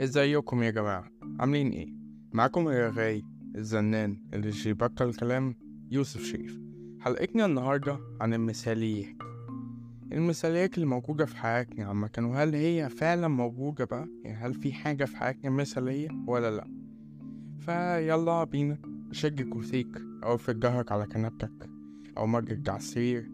ازيكم يا جماعة عاملين إيه؟ معاكم الرغاي الزنان اللي مش بيبطل كلام يوسف شريف حلقتنا النهاردة عن المثاليات المثاليات اللي موجودة في حياتنا عامة وهل هي فعلا موجودة بقى؟ يعني هل في حاجة في حياتنا مثالية ولا لأ؟ فيلا بينا شد كرسيك أو ظهرك على كنبتك أو مفرود على السرير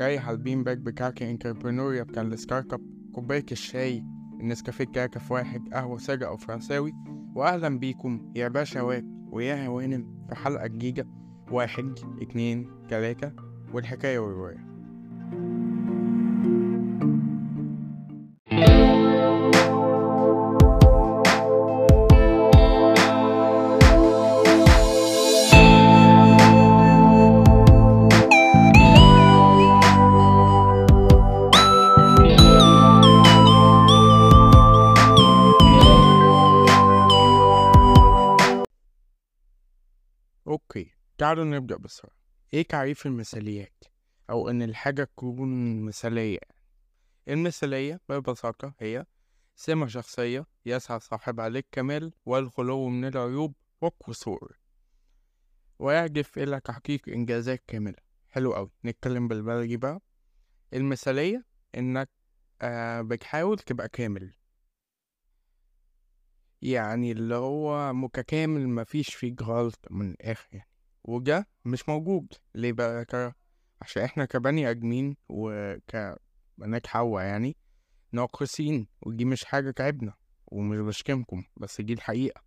ريح على ال bean bag بتاعك ال entrepreneur يا بتاع ال startup كوباية الشاي النسكافيه كاكف واحد قهوة سادة أو فرنساوي. وأهلا بيكم يا باشوات ويا هوانم في حلقة جديدة. واحد اتنين تلاتة والحكاية والرواية. تعالوا نبدأ بسرعة. إيه تعريف المثاليات؟ أو إن الحاجة تكون مثالية. المثالية ببساطة هي سمة شخصية يسعى صاحبها للكمال والخلو من العيوب والقصور ويهدف إلى تحقيق إنجازات كاملة. حلو أوي. نتكلم بالبلدي بقى. المثالية إنك آه بتحاول تبقى كامل. يعني اللي هو متكامل مفيش فيه غلط من الآخر وده مش موجود. ليه بقى ترى؟ عشان إحنا كبني آدمين وكبنات حوا يعني ناقصين ودي مش حاجة تعبنا ومش بشتمكم بس دي الحقيقة.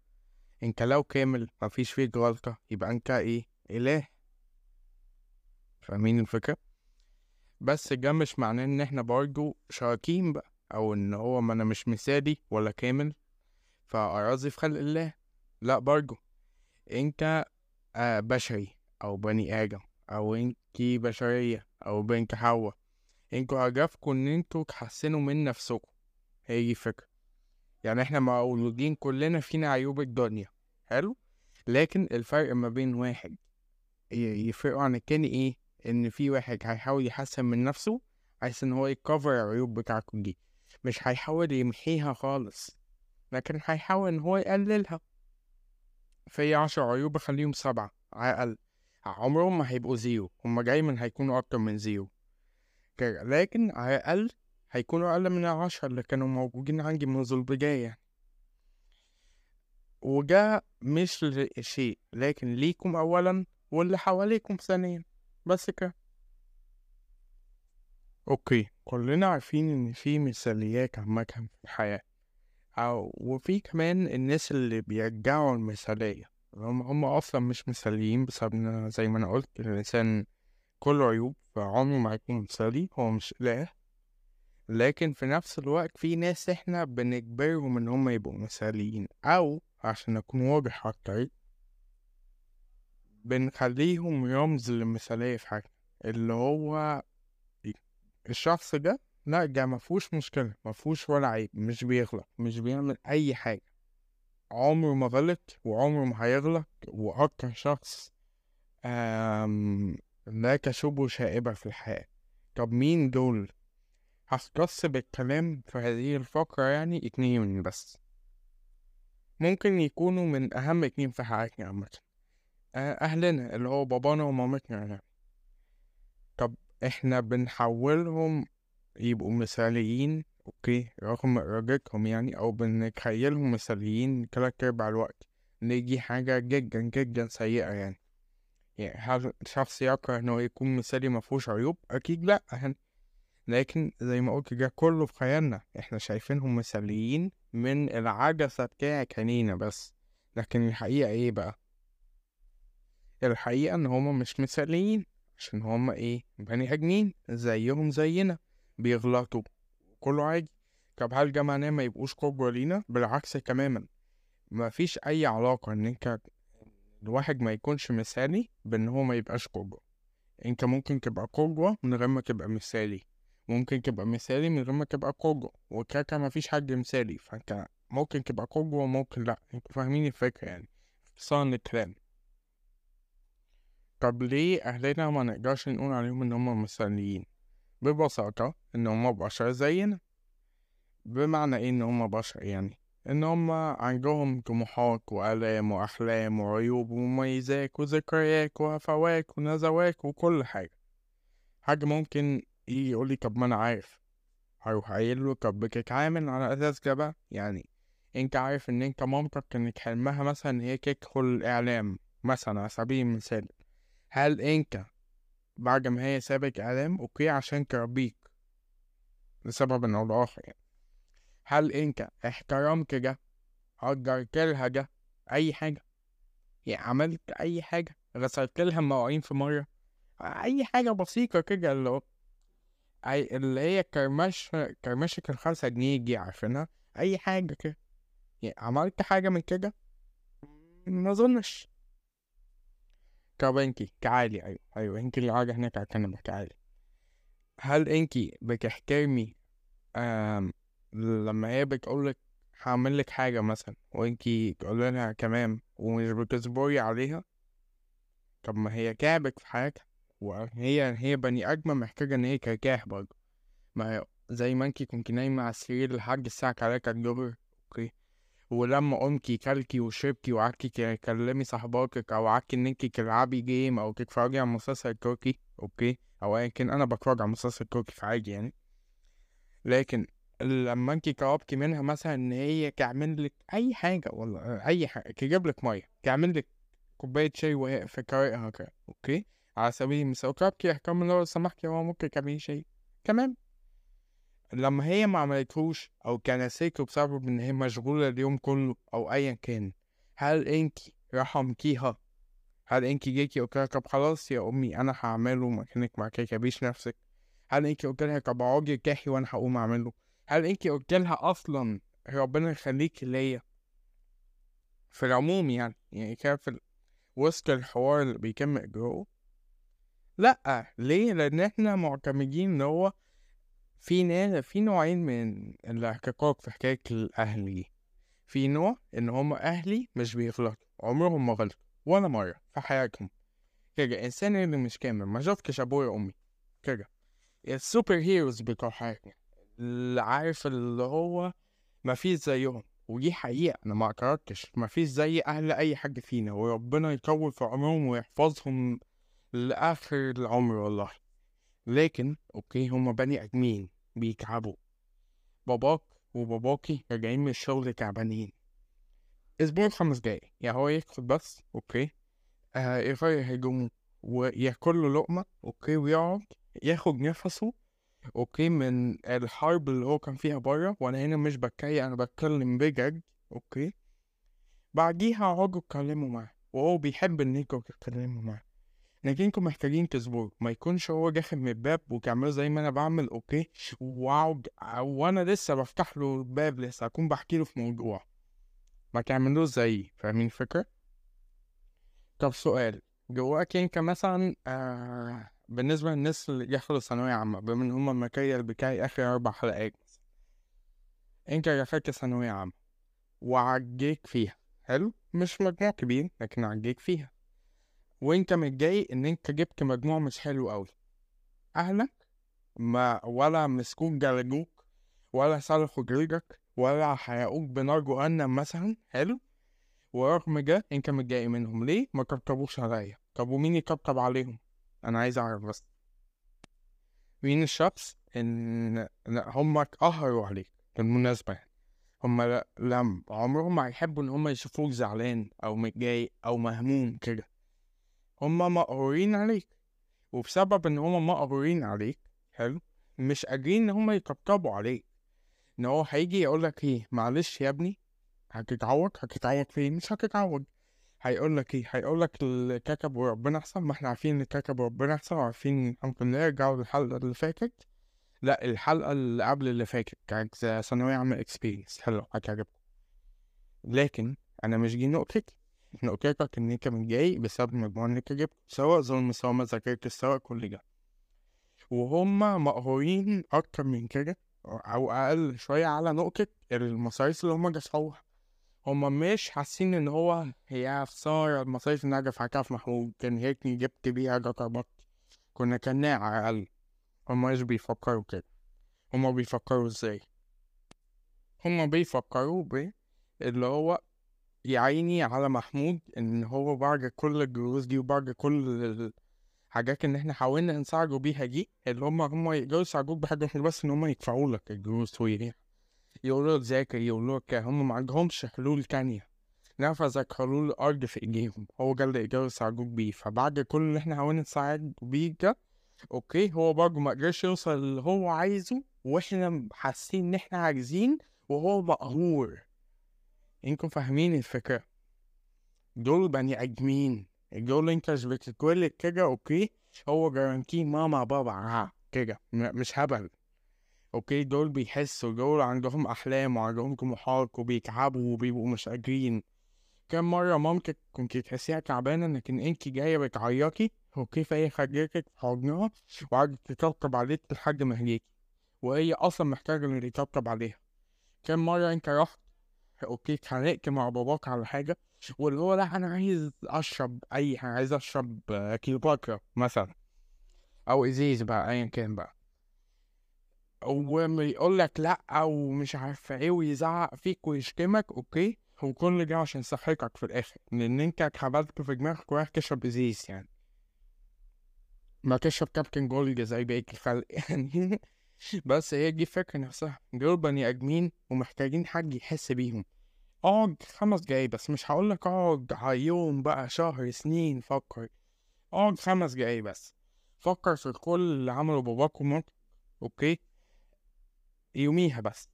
انت لو كامل مفيش فيك غلطة يبقى انت إيه؟ إله. فاهمين الفكرة؟ بس ده مش معناه ان إحنا برضو شراكين بقى أو ان هو ما أنا مش مثالي ولا كامل فأراضي في خلق الله. لا برضو. انت آه بشري أو بني آدم أو انتي بشرية أو بنت حوا أنتوا هدفكم إن أنتوا تحسنوا من نفسكم. هي دي الفكرة. يعني إحنا مولودين كلنا فينا عيوب الدنيا. حلو؟ لكن الفرق ما بين واحد يفرقوا عن التاني إيه؟ إن في واحد هيحاول يحسن من نفسه عايز إن هو يكفر العيوب بتاعته دي. مش هيحاول يمحيها خالص لكن هيحاول إن هو يقللها. في عشر عيوب اخليهم سبعة على الأقل عمرهم ما هيبقوا زيرو هما دايما هيكونوا أكتر من زيرو. لكن على الأقل هيكونوا أقل من العشرة اللي كانوا موجودين عندي منذ البداية وده مش شيء لكن ليكم أولا واللي حواليكم ثانيا. بس كده. أوكي كلنا عارفين إن في مثاليات عامة في الحياة. أو وفي كمان الناس اللي بيرجعوا المثالية هم, هم أصلا مش مثاليين بسبب إن زي ما أنا قلت الإنسان كله عيوب فعمره ما هيكون مثالي هو مش إله. لكن في نفس الوقت في ناس إحنا بنجبرهم إن هم يبقوا مثاليين أو عشان أكون واضح أكتر بنخليهم رمز للمثالية في حاجة اللي هو الشخص ده لأ ده مفهوش مشكلة مفهوش ولا عيب مش بيغلط مش بيعمل أي حاجة. عمره ما غلط وعمره ما هيغلط وأكتر شخص آم لا تشوبه شائبة في الحياة. طب مين دول؟ هختص بالكلام في هذه الفقرة يعني اتنين بس. ممكن يكونوا من أهم اتنين في حياتنا عامة. آه، أهلنا اللي هو بابانا ومامتنا يعني. طب إحنا بنحولهم يبقوا مثاليين أوكي رغم إرادتهم يعني أو بنتخيلهم مثاليين تلات أرباع الوقت دي حاجة جدا جدا سيئة يعني. يعني هل شخص يكره انه يكون مثالي مفهوش عيوب؟ أكيد لأ يعني. لكن زي ما قلت ده كله في خيالنا. إحنا شايفينهم مثاليين من العجسة بتاعت عينينا بس. لكن الحقيقة إيه بقى؟ الحقيقة إن هما مش مثاليين عشان هما إيه؟ بني آدمين زيهم زينا. بيغلطوا. كله عادي. طب هل ده معناه ما يبقوش قدوة لينا؟ بالعكس تماما. مفيش أي علاقة إن أنت الواحد ما يكونش مثالي بإن هو ما يبقاش قدوة. أنت ممكن تبقى قدوة من غير ما تبقى مثالي. ممكن تبقى مثالي من غير ما تبقى قدوة. وكده مفيش حد مثالي فأنت ممكن تبقى قدوة وممكن لأ. أنتوا فاهمين الفكرة يعني. اختصار الكلام طب ليه أهلنا ما نقدرش نقول عليهم إن هما مثاليين؟ ببساطة إن هما بشر زينا. بمعنى إيه إن هما بشر؟ يعني إن هما عندهم طموحات وآلام وأحلام وعيوب ومميزات وذكريات وهفوات ونزوات وكل حاجة. حاجة ممكن يجي يقولي طب ما أنا عارف. هروح قايل له طب بتتعامل على أساس كده بقى؟ يعني أنت عارف إن أنت مامتك كانت حلمها مثلا إن هي تدخل الإعلام مثلا على سبيل المثال. هل أنت بعد ما هي سابت أوكي عشان تربيك لسبب أو لآخر يعني. هل أنت احترمت ده؟ قدرت لها ده؟ أي حاجة. يعني عملت أي حاجة؟ غسلت لها المواعين في مرة؟ أي حاجة بسيطة كده اللي هو أي اللي هي كرمش كرمشة الخمسة جنيه دي عارفينها؟ أي حاجة كده. يعني عملت حاجة من كده؟ ما أظنش. طب انتي تعالي أيوة أيوة انتي اللي قاعدة هناك على الكنبة تعالي هل انتي بتحترمي آم لما هي بتقولك هعملك حاجة مثلا وانتي تقولي لها تمام ومش بتصبري عليها؟ طب ما هي تعبت في حياتها وهي هي بني آدمة محتاجة إن هي ترتاح برضه. ما هي زي ما انتي كنتي نايمة على السرير لحد الساعة تلاتة الظهر okay؟ ولما قمتي كلتي وشربتي وقعدتي تكلمي صاحباتك أو قعدتي إن انتي تلعبي game أو تتفرجي على مسلسل تركي okay؟ أو ايا كان أنا بتفرج على مسلسل تركي في عادي يعني. لكن لما انتي طلبتي منها مثلا إن هي تعمل لك أي حاجة والله أي حاجة تجيب لك مية تعمل لك كوباية شاي وهي في طريقها كده okay؟ على سبيل المثال طلبتي احترام لو سمحتي هو ممكن تعملي شاي. تمام؟ لما هي ما عملتهوش أو نسيته بسبب ان هي مشغولة اليوم كله أو ايا كان هل انتي رحمتيها؟ هل انتي جيتي قلت لها طب خلاص يا أمي أنا هعمله مكانك ما تتعبيش نفسك. هل انتي قلت لها طب أقعدي ارتاحي وأنا هقوم أعمله؟ هل انتي قلت لها أصلا ربنا يخليكي ليا؟ في العموم يعني يعني كان في وسط الحوار اللي بيتم اجراؤه لأ ليه؟ لأن إحنا معتمدين إن هو في ناس في نوعين من الاحتقاق في حكاية الأهل دي في نوع إن هما أهلي مش بيغلطوا عمرهم ما غلطوا ولا مرة في حياتهم. كده الإنسان اللي مش كامل ما شفتش أبويا وأمي. كده ال superheroes بتوع حياتنا اللي عارف اللي هو مفيش زيهم ودي حقيقة أنا ما اعترضتش مفيش زي أهل أي حد فينا وربنا يطول في عمرهم ويحفظهم لآخر العمر والله. لكن okay هما بني آدمين. بيتعبوا. باباك وباباكي راجعين من الشغل تعبانين. أسبوع خمس دقايق. يعني هو يدخل بس okay. آه يغير هدومه وياكل له لقمة okay ويقعد ياخد نفسه okay من الحرب اللي هو كان فيها بره. وأنا هنا مش بتريق أنا بتكلم بجد okay. بعديها اقعدوا اتكلموا معاه وهو بيحب إن تتكلموا معاه. لكن أنتوا محتاجين تصبروا ما يكونش هو داخل من الباب وتعملوا زي ما أنا بعمل okay؟ واقعد وأنا لسه بفتح له الباب لسه اكون بحكي له في موضوع. ما تعملوش زيي فاهمين الفكرة؟ طب سؤال دلوقتي أنت مثلا آه بالنسبة للناس اللي دخلوا ثانوية عامة بما إن هما الماتيريال بتاعي آخر أربع حلقات أنت دخلت ثانوية عامة وعجيك فيها حلو؟ مش مجموع كبير لكن عجيك فيها. وانت متضايق ان انت جبت مجموع مش حلو قوي أهلك ما ولا مسكوك جلجوك ولا سلخوا جلدك ولا حرقوك بنار جهنم مثلا حلو؟ ورغم ده انت متضايق منهم. ليه؟ ما طبطبوش عليا. طب ومين يطبطب عليهم؟ أنا عايز أعرف بس. مين الشخص إن هم قهروا عليك بالمناسبة يعني؟ هم لم عمرهم ما هيحبوا إن هم يشوفوك زعلان أو متضايق أو مهموم كده. هم مقهورين عليك. وبسبب إن هم مقهورين عليك حلو مش قادرين إن هم يطبطبوا عليك. إن هو هيجي يقولك إيه معلش يا ابني هتتعوض هتتعوض فين؟ مش هتتعوض هيقولك إيه هيقولك الكتب وربنا أحسن ما إحنا عارفين إن وربنا أحسن وعارفين الحمد لله رجعوا للحلقة اللي فاتت. لأ الحلقة اللي قبل اللي فاتت كانت ثانوية عامة اكسبيرينس حلو هتعجبكم. لكن أنا مش دي نقطتي. نقطتك إن أنت متضايق بسبب المجموع اللي أنت جبته سواء ظلم سواء ما سواء كل ده. وهم مقهورين أكتر من كده أو أقل شوية على نقطة المصاريف اللي هم دفعوها. هما مش حاسين إن هو هي خسارة المصاريف اللي أنا دفعتها في محمود كان هيكني جبت بيها جكربط كنا كنا على الاقل هما مش بيفكروا كده. هما بيفكروا إزاي؟ هما بيفكروا ب اللي هو يعيني على محمود إن هو بعد كل الجروز دي وبعد كل الحاجات ان إحنا حاولنا نساعده بيها دي اللي هما هما يقدروا يساعدوك بحاجة واحدة بس إن هما يدفعوا لك الجروز ويريح. يقولوا لك ذاكر يقولوا لك هما ما عندهمش حلول تانية. نفذك حلول الأرض في إيديهم هو ده اللي يقدروا يساعدوك بيه. فبعد كل اللي إحنا حاولنا نساعد بيه ده أوكي هو برضه ما قدرش يوصل اللي هو عايزه وإحنا حاسين إن إحنا عايزين وهو مقهور. انكم فاهمين الفكرة. دول بني ادمين. دول انت مش بتتولد كده okay هو guarantee ماما بابا ها كده مش هبل. okay دول بيحسوا دول عندهم احلام وعندهم طموحات وبيتعبوا وبيبقوا مش قادرين كم مرة مامتك كنت تحسيها تعبانة لكن انت جاية بتعيطي okay فهي خدتك في حضنها وقعدت تطبطب عليك لحد ما هديتي. وهي أصلا محتاجة اللي يطبطب عليها. كم مرة انت رحت okay اتخانقت مع باباك على حاجة واللي هو لأ أنا عايز أشرب أي حاجة عايز أشرب كيلوباترا مثلا أو إزيز بقى ايا كان بقى. ويقول لك لأ ومش عارفه إيه ويزعق فيك ويشتمك okay؟ وكل ده عشان صحتك في الآخر لأن أنت اتخبلت في دماغك ورايح تشرب إزيز يعني. ما تشرب كابتن جولد زي بقية الخلق. يعني بس هي دي الفكرة نفسها دول بني آدمين ومحتاجين حد يحس بيهم. اقعد خمس دقايق بس مش هقولك أقعد يوم بقى شهر سنين فكر. اقعد خمس دقايق بس. فكر في كل اللي عمله باباك ومامتك okay؟ يوميها بس.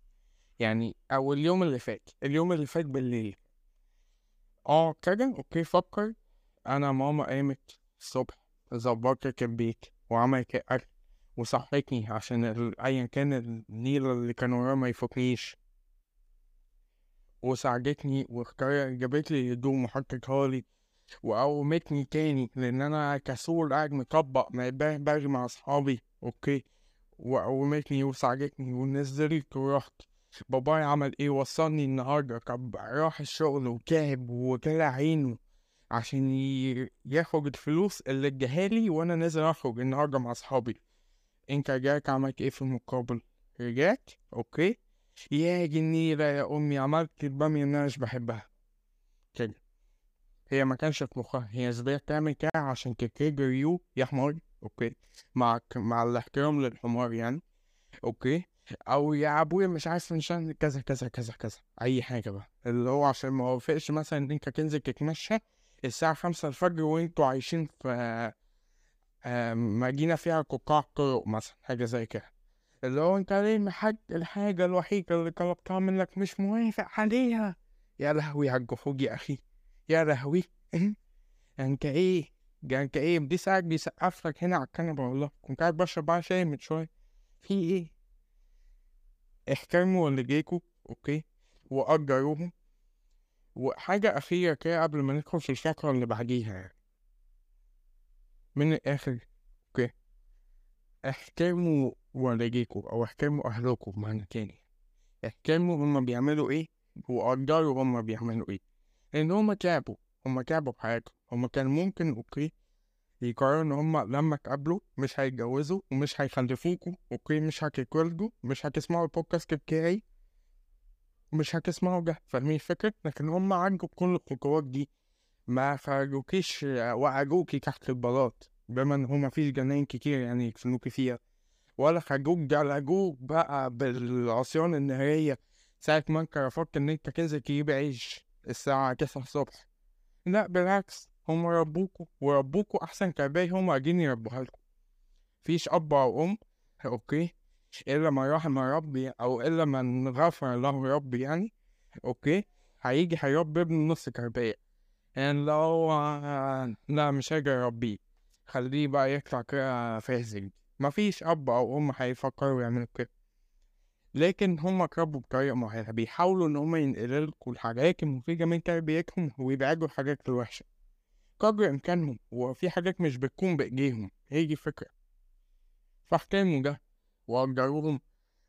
يعني أو اليوم اللي فات اليوم اللي فات بالليل. آه كده؟ okay فكر. أنا ماما قامت الصبح ظبطت البيت وعملت الاكل وصحتني عشان ايا كان النيل اللي كان ورايا ما يفوتنيش. وساعدتني واختار جابت لي هدوم وحطتها لي وقومتني تاني لأن أنا كسول قاعد مطبق ما بجري مع أصحابي أوكي؟ وقومتني وساعدتني ونزلت ورحت. بابايا عمل إيه؟ وصلني النهارده. طب راح الشغل وتعب وطلع عينه عشان ياخد الفلوس اللي اداهالي وأنا نازل أخرج النهارده مع أصحابي. انت رجعت عملت إيه في المقابل؟ رجعت؟ أوكي. يا جنيرة يا أمي عملت البامية اللي أنا مش بحبها. كده. هي ما كانش في مخها. هي إزاي تعمل كده؟ عشان تكيج يو يا حمار. أوكي. مع مع الاحترام للحمار يعني. أوكي. أو يا أبويا مش عارف عشان كذا كذا كذا كذا. أي حاجة بقى. اللي هو عشان ما وافقش مثلا إن أنت تنزل تتمشى الساعة خمسة الفجر وأنتوا عايشين في آه، مدينه فيها قطاع طرق مثلا حاجة زي كده. اللي هو أنت ليه محج الحاجة الوحيدة اللي طلبتها منك مش موافق عليها؟ يا لهوي على الجحود يا أخي. يا لهوي. أنت إيه؟ أنت إيه؟ دي ساعة بيسقف لك هنا على الكنبة والله. كنت قاعد بشرب بقى شاي من شوية. في إيه؟ احترموا والديكوا okay؟ وقدروهم وحاجة أخيرة كده قبل ما ندخل في الفقرة اللي بعديها يعني. من الآخر okay. احترموا والديكوا أو احترموا أهلكوا بمعنى تاني. احترموا هما بيعملوا إيه؟ وقدروا هما بيعملوا إيه. لأن هما تعبوا هما تعبوا في حياتهم. هما كان ممكن okay يقرروا إن هما لما اتقابلوا مش هيتجوزوا ومش هيخلفوكوا okay مش هتتولدوا مش هتسمعوا البودكاست بتاعي مش هتسمعوا ده. فاهمين الفكرة؟ لكن هما عدوا كل الخطوات دي. ما خرجوكيش وقعوكي تحت البلاط بما إن هما مفيش جناين كتير يعني يدفنوكي فيها. ولا خرجوك جلجوك بقى بالعصيان النهارية ساعة ما أنت رفضت إن أنت تنزل تجيب عيش الساعة تسعة الصبح. لأ بالعكس هم ربوكوا وربوكوا أحسن تربية هم قاعدين يربوها لكم. مفيش أب أو أم okay إلا ما رحم ربي أو إلا من غفر له ربي يعني okay هيجي هيربي ابن نص تربية يعني لو لا مش هاجي أربيه. خليه بقى يطلع كده فاسد. مفيش أب أو أم هيفكروا يعملوا كده. لكن هم اتربوا بطريقة معينة بيحاولوا إن هم ينقلوا الحاجات المفيدة من تربيتهم ويبعدوا الحاجات الوحشة. قدر إمكانهم. وفي حاجات مش بتكون بإيديهم. هي دي الفكرة فاحترموا ده. وقدروهم.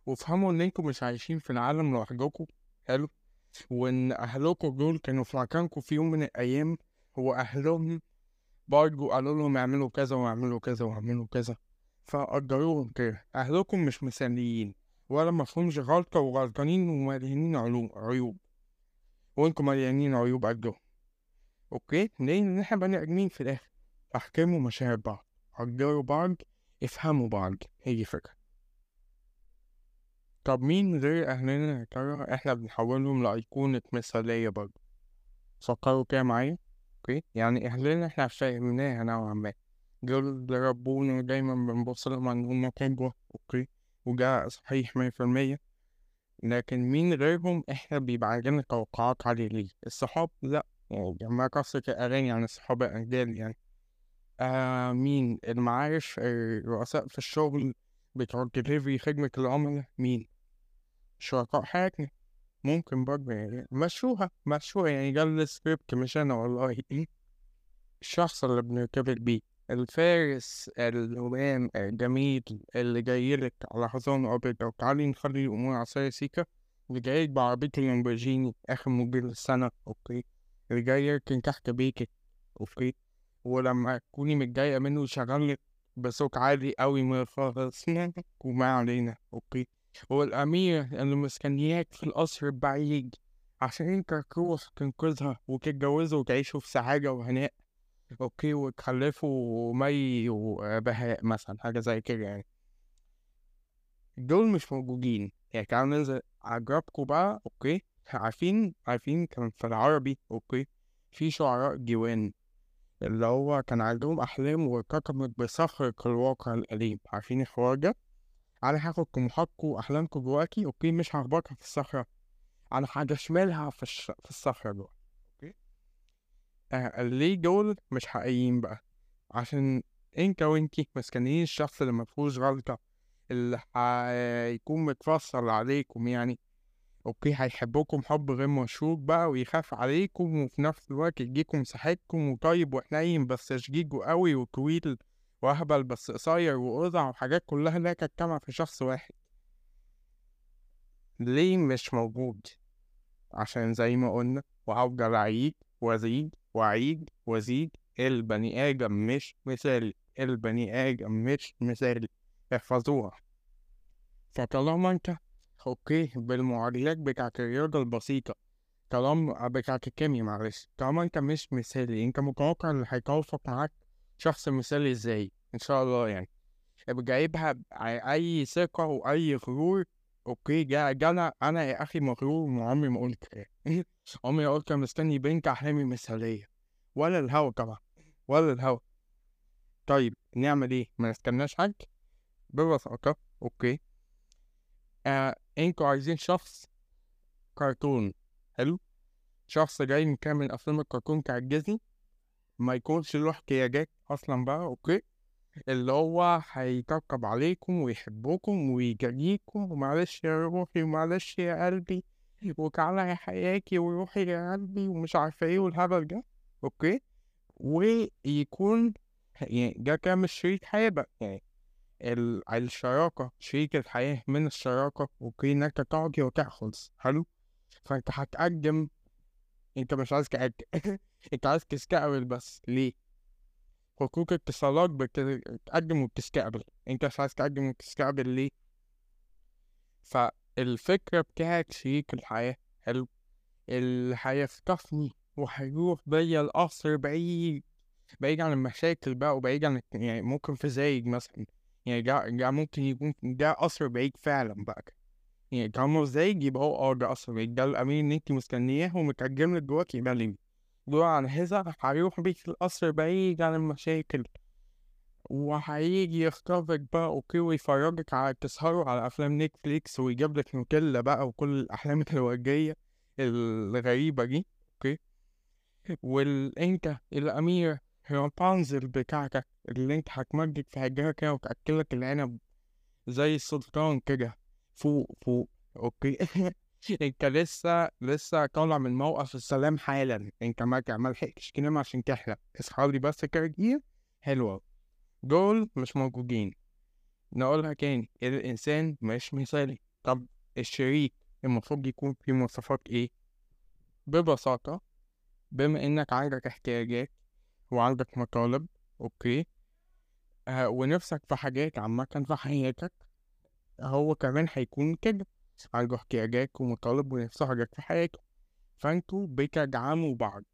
وافهموا إن أنتوا مش عايشين في العالم لوحدكم. حلو. وإن أهلكم دول كانوا في مكانكم في يوم من الأيام وأهلهم برضه قالوا لهم اعملوا كذا واعملوا كذا واعملوا كذا فقدروهم كده. أهلكم مش مثاليين ولا مفهومش غلطة وغلطانين ومليانين علوم عيوب. وأنتم مليانين عيوب قدهم. أوكي؟ ليه؟ لأن إحنا بني آدمين في الآخر. احترموا مشاعر بعض. قدروا بعض. افهموا بعض. هي فكرة طب مين غير أهلنا يا ترى؟ إحنا بنحولهم لأيقونة مثالية برضه. فكروا كده معايا okay؟ يعني أهلنا إحنا فاهمناها نوعا ما. دول اللي ربونا ودايما بنبص لهم ان هم قدوة okay؟ وده صحيح مية في المية. لكن مين غيرهم؟ إحنا بيبقى عندنا توقعات عالية ليه الصحاب يعني جماعة قصة الأغاني عن الصحاب الأجيال يعني. آه مين؟ المعارف الرؤساء في الشغل بتوع الدليفري خدمة العملاء؟ مين؟ شركاء حياتنا ممكن برضه يعني مشوها مشوها يعني ده السكريبت مش أنا والله. الشخص اللي بنرتبط بيه الفارس الهمام الجميل اللي جايلك على حصان أبيض. أو تعالي نخلي الأمور عصرية سيكا. اللي جايلك بعربية اللامبورجيني آخر موديل السنة. okay. اللي جاي يركن تحت بيتك. okay. ولما تكوني متضايقة منه يشغلك بصوت عالي أوي من الخالص وما علينا. okay. والأمير اللي مستنياك في القصر البعيد عشان أنت تروح تنقذها وتتجوزوا وتعيشوا في سعادة وهناء. okay. وتخلفوا مي وبهاء مثلا حاجة زي كده يعني. دول مش موجودين. يعني تعالوا ننزل أجربكوا بقى. okay. عارفين عارفين كان في العربي. okay. في شعراء ديوان اللي هو كان عندهم أحلام وارتطمت بصخرة الواقع الأليم. عارفين الحوار ده؟ أنا هاخد طموحاتكم وأحلامكم جواكي okay؟ مش هخبطها في الصخرة. أنا هدشملها في, الش... في الصخرة جوا okay؟ آه ليه دول مش حقيقيين بقى. عشان إنت وإنتي مسكنين الشخص اللي مفهوش غلطة اللي هيكون متفصل عليكم يعني. أوكي هيحبكم حب غير مشروط بقى ويخاف عليكم وفي نفس الوقت يديكم مساحتكم وطيب وحنين بس شجيجه قوي وطويل وأهبل بس قصير وأوضع وحاجات كلها لا تجتمع في شخص واحد. ليه مش موجود؟ عشان زي ما قلنا وهفضل أعيد وأزيد وأعيد وأزيد. البني آدم مش مثالي البني آدم مش مثالي. احفظوها. فطالما أنت okay بالمعادلات بتاعت الرياضة البسيطة. طالما بتاعت الكيمياء معلش. طالما أنت مش مثالي أنت متوقع اللي هيتوافق معاك شخص مثالي إزاي؟ إن شاء الله يعني. جايبها أي ثقة وأي غرور. okay جا جانا. أنا يا أخي مغرور وعمري ما قلت كده. عمري ما قلت مستني بنت أحلامي مثالية. ولا الهوا طبعا. ولا الهوا. طيب نعمل إيه؟ ما نستناش حاجة ببساطة okay. آه أنتوا عايزين شخص كرتون. حلو؟ شخص جاي من كامل أفلام الكرتون بتاع ديزني. ما يكونش له احتياجات أصلا بقى okay؟ اللي هو هيطبطب عليكم ويحبكم ويجريكم ومعلش يا روحي ومعلش يا قلبي وتعالى يا حياتي وروحي يا قلبي ومش عارفة إيه والهبل ده okay؟ ويكون يعني ده كان مش شريك حياة بقى يعني الشراكة شريك الحياة من الشراكة okay إنك تعطي وتأخذ. حلو؟ فأنت هتقدم. أنت مش عايز تقدم أنت عايز تستقبل بس. ليه؟ حقوق اتصالات بتقدم وبتستقبل. أنت مش عايز تقدم وتستقبل ليه؟ فالفكرة بتاعت شريك الحياة. حلو؟ اللي هيخطفني وهيروح بيا القصر بعيد بعيد عن المشاكل بقى وبعيد عن يعني ممكن في زايد مثلا. يعني ده, ده ممكن يكون ده قصر بعيد فعلا بقى. يعني طالما زايد يبقى هو آه ده قصر بعيد. ده الأمين اللي انت مستنياه ومترجم لك جواك يبقى ليه؟ دور عن هزة هيروح بيك القصر بعيد عن المشاكل. وهيجي يخطفك بقى okay ويفرجك على تسهروا على أفلام Netflix ويجيب لك نوتيلا بقى وكل الأحلام الوردية الغريبة دي okay. والانت الأمير رابنزل بتاعتك اللي انت هتمجد في حجرها كده وتأكلك العنب زي السلطان كده فوق فوق okay؟ انت لسه لسه طالع من موقف السلام حالا انت ما ملحقتش تنام عشان تحلم اصحى لي بس كده حلوة دول مش موجودين. نقولها تاني. الإنسان مش مثالي. طب الشريك المفروض يكون فيه مواصفات إيه؟ ببساطة بما إنك عندك احتياجات وعندك مطالب أوكي. آه ونفسك في حاجات عامة في حياتك هو كمان هيكون كده. عنده احتياجات ومطالب ونفسه حاجات في حياته. فأنتوا بتدعموا بعض.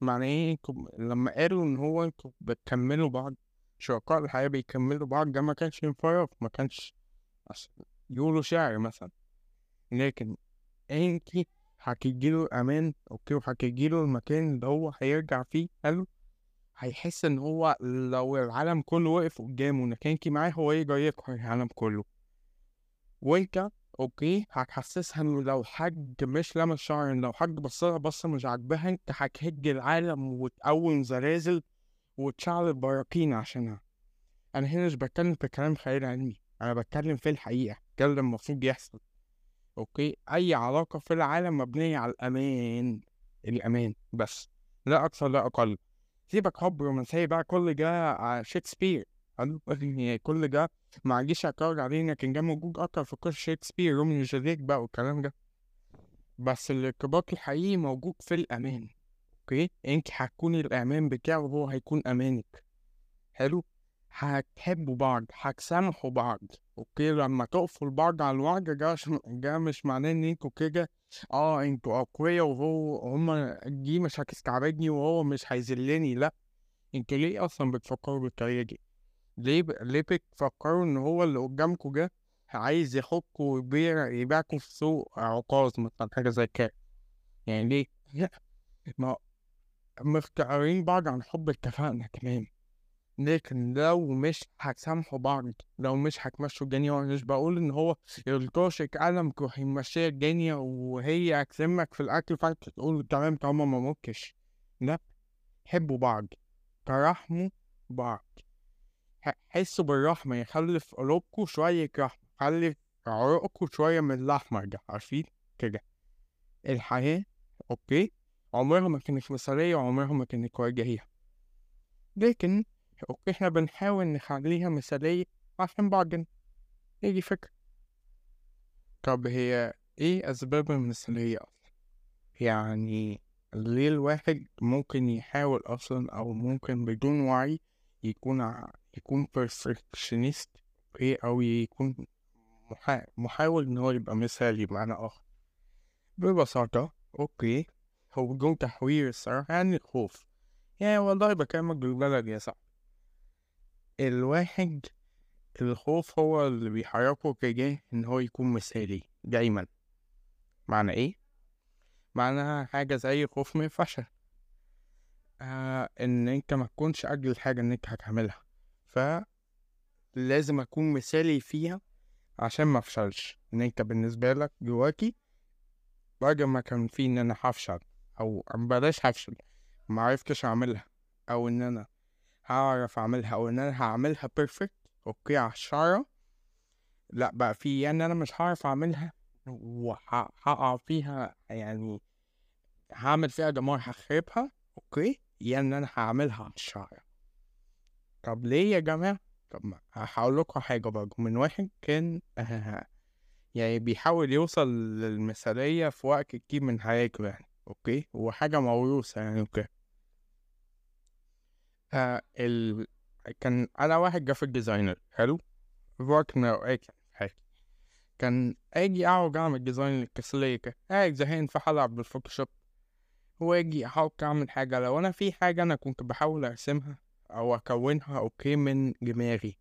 معنى إيه؟ لما قالوا إن هو أنتوا بتكملوا بعض شركاء الحياة بيكملوا بعض ده ما كانش انفراج ما كانش يقولوا شعر مثلا. لكن انتي هتديله الأمان okay وهتديله المكان اللي هو هيرجع فيه حلو؟ هيحس إن هو لو العالم كله وقف قدامه انك انتي معاه هو يقدر يقهر العالم كله. وأنت okay هتحسسها إنه لو حد مش لمس شعر لو حد بصلها بصة مش عاجباها أنت هتهد العالم وتقوم زلازل وتشعل براكين عشانها. أنا هنا مش بتكلم في كلام خيال علمي أنا بتكلم في الحقيقة ده اللي المفروض يحصل. okay؟ أي علاقة في العالم مبنية على الأمان الأمان بس لا أكثر لا أقل. سيبك حب رومانسية بقى كل ده شكسبير حلو كل ده ما اعتراض عليه ان كان ده موجود أكتر في قصة شكسبير روميو وجولييت بقى والكلام ده. بس الارتباط الحقيقي موجود في الأمان. okay؟ انت هتكوني الأمان بتاعه وهو هيكون أمانك. حلو؟ هتحبوا بعض هتسامحوا بعض. okay لما تقفوا لبعض على الوعد ده مش معناه إن أنتوا كده. آه أنتوا أقوياء وهو هما دي مش هتستعبدني وهو مش هيذلني. لأ أنتوا ليه أصلا بتفكروا بالطريقة دي؟ ليه ب... ليه بتفكروا إن هو اللي قدامكوا ده عايز يحطكوا ويبيع يبيعكوا في سوق عكاظ مثلا حاجة زي كده؟ يعني ليه؟ لا ما مختارين بعض عن حب اتفقنا تمام لكن لو مش هتسامحوا بعض لو مش هتمشوا الدنيا وأنا مش بقول إن هو يلطشك قلم تروح يمشي الدنيا وهي هتسمك في الأكل فانت تقول تمام طالما ما ممكش لا حبوا بعض ترحموا بعض. حسوا بالرحمة يخلي في قلوبكوا شوية رحمة خلي في شوية من الأحمر ده عارفين؟ كده. الحياة okay؟ عمرها ما كانت مثالية وعمرها ما كانت وردية. لكن okay إحنا بنحاول نخليها مثالية عشان بعدين يجي فكرة؟ طب هي إيه أسباب المثالية أصلا؟ يعني ليه الواحد ممكن يحاول أصلا أو ممكن بدون وعي يكون. يكون perfectionist إيه؟ أو يكون محا... محاول إن هو يبقى مثالي بمعنى آخر. ببساطة أوكي. هو بدون تحوير الصراحة يعني الخوف. يعني والله بكلمك بالبلد يا صاحبي. الواحد الخوف هو اللي بيحركه تجاه إن هو يكون مثالي دايما. معنى إيه؟ معناها حاجة زي خوف من الفشل. آه إن أنت ما تكونش أجل الحاجة إن أنت هتعملها. ف لازم أكون مثالي فيها عشان ما أفشلش. إن أنت بالنسبة لك جواكي بعد ما كان في إن أنا هفشل أو بلاش هفشل ما عرفتش أعملها أو إن أنا هعرف أعملها أو إن أنا هعملها بيرفكت أوكي الشعرة. لأ بقى في يعني أنا مش هعرف أعملها وهقع فيها يعني هعمل فيها دمار هخربها okay يعني أنا هعملها الشعرة. طب ليه يا جماعة؟ طب هقول لكم حاجة برضه من واحد كان يعني بيحاول يوصل للمثالية في وقت كتير من حياته يعني okay؟ وحاجة موروثة يعني okay آه ال... كان أنا واحد graphic designer حلو؟ فكان أي حاجة كان آجي أقعد أعمل design الكسلية كده قاعد زهقان فهلعب بال Photoshop واجي أحاول أعمل حاجة لو أنا في حاجة أنا كنت بحاول أرسمها أو أكونها okay من دماغي.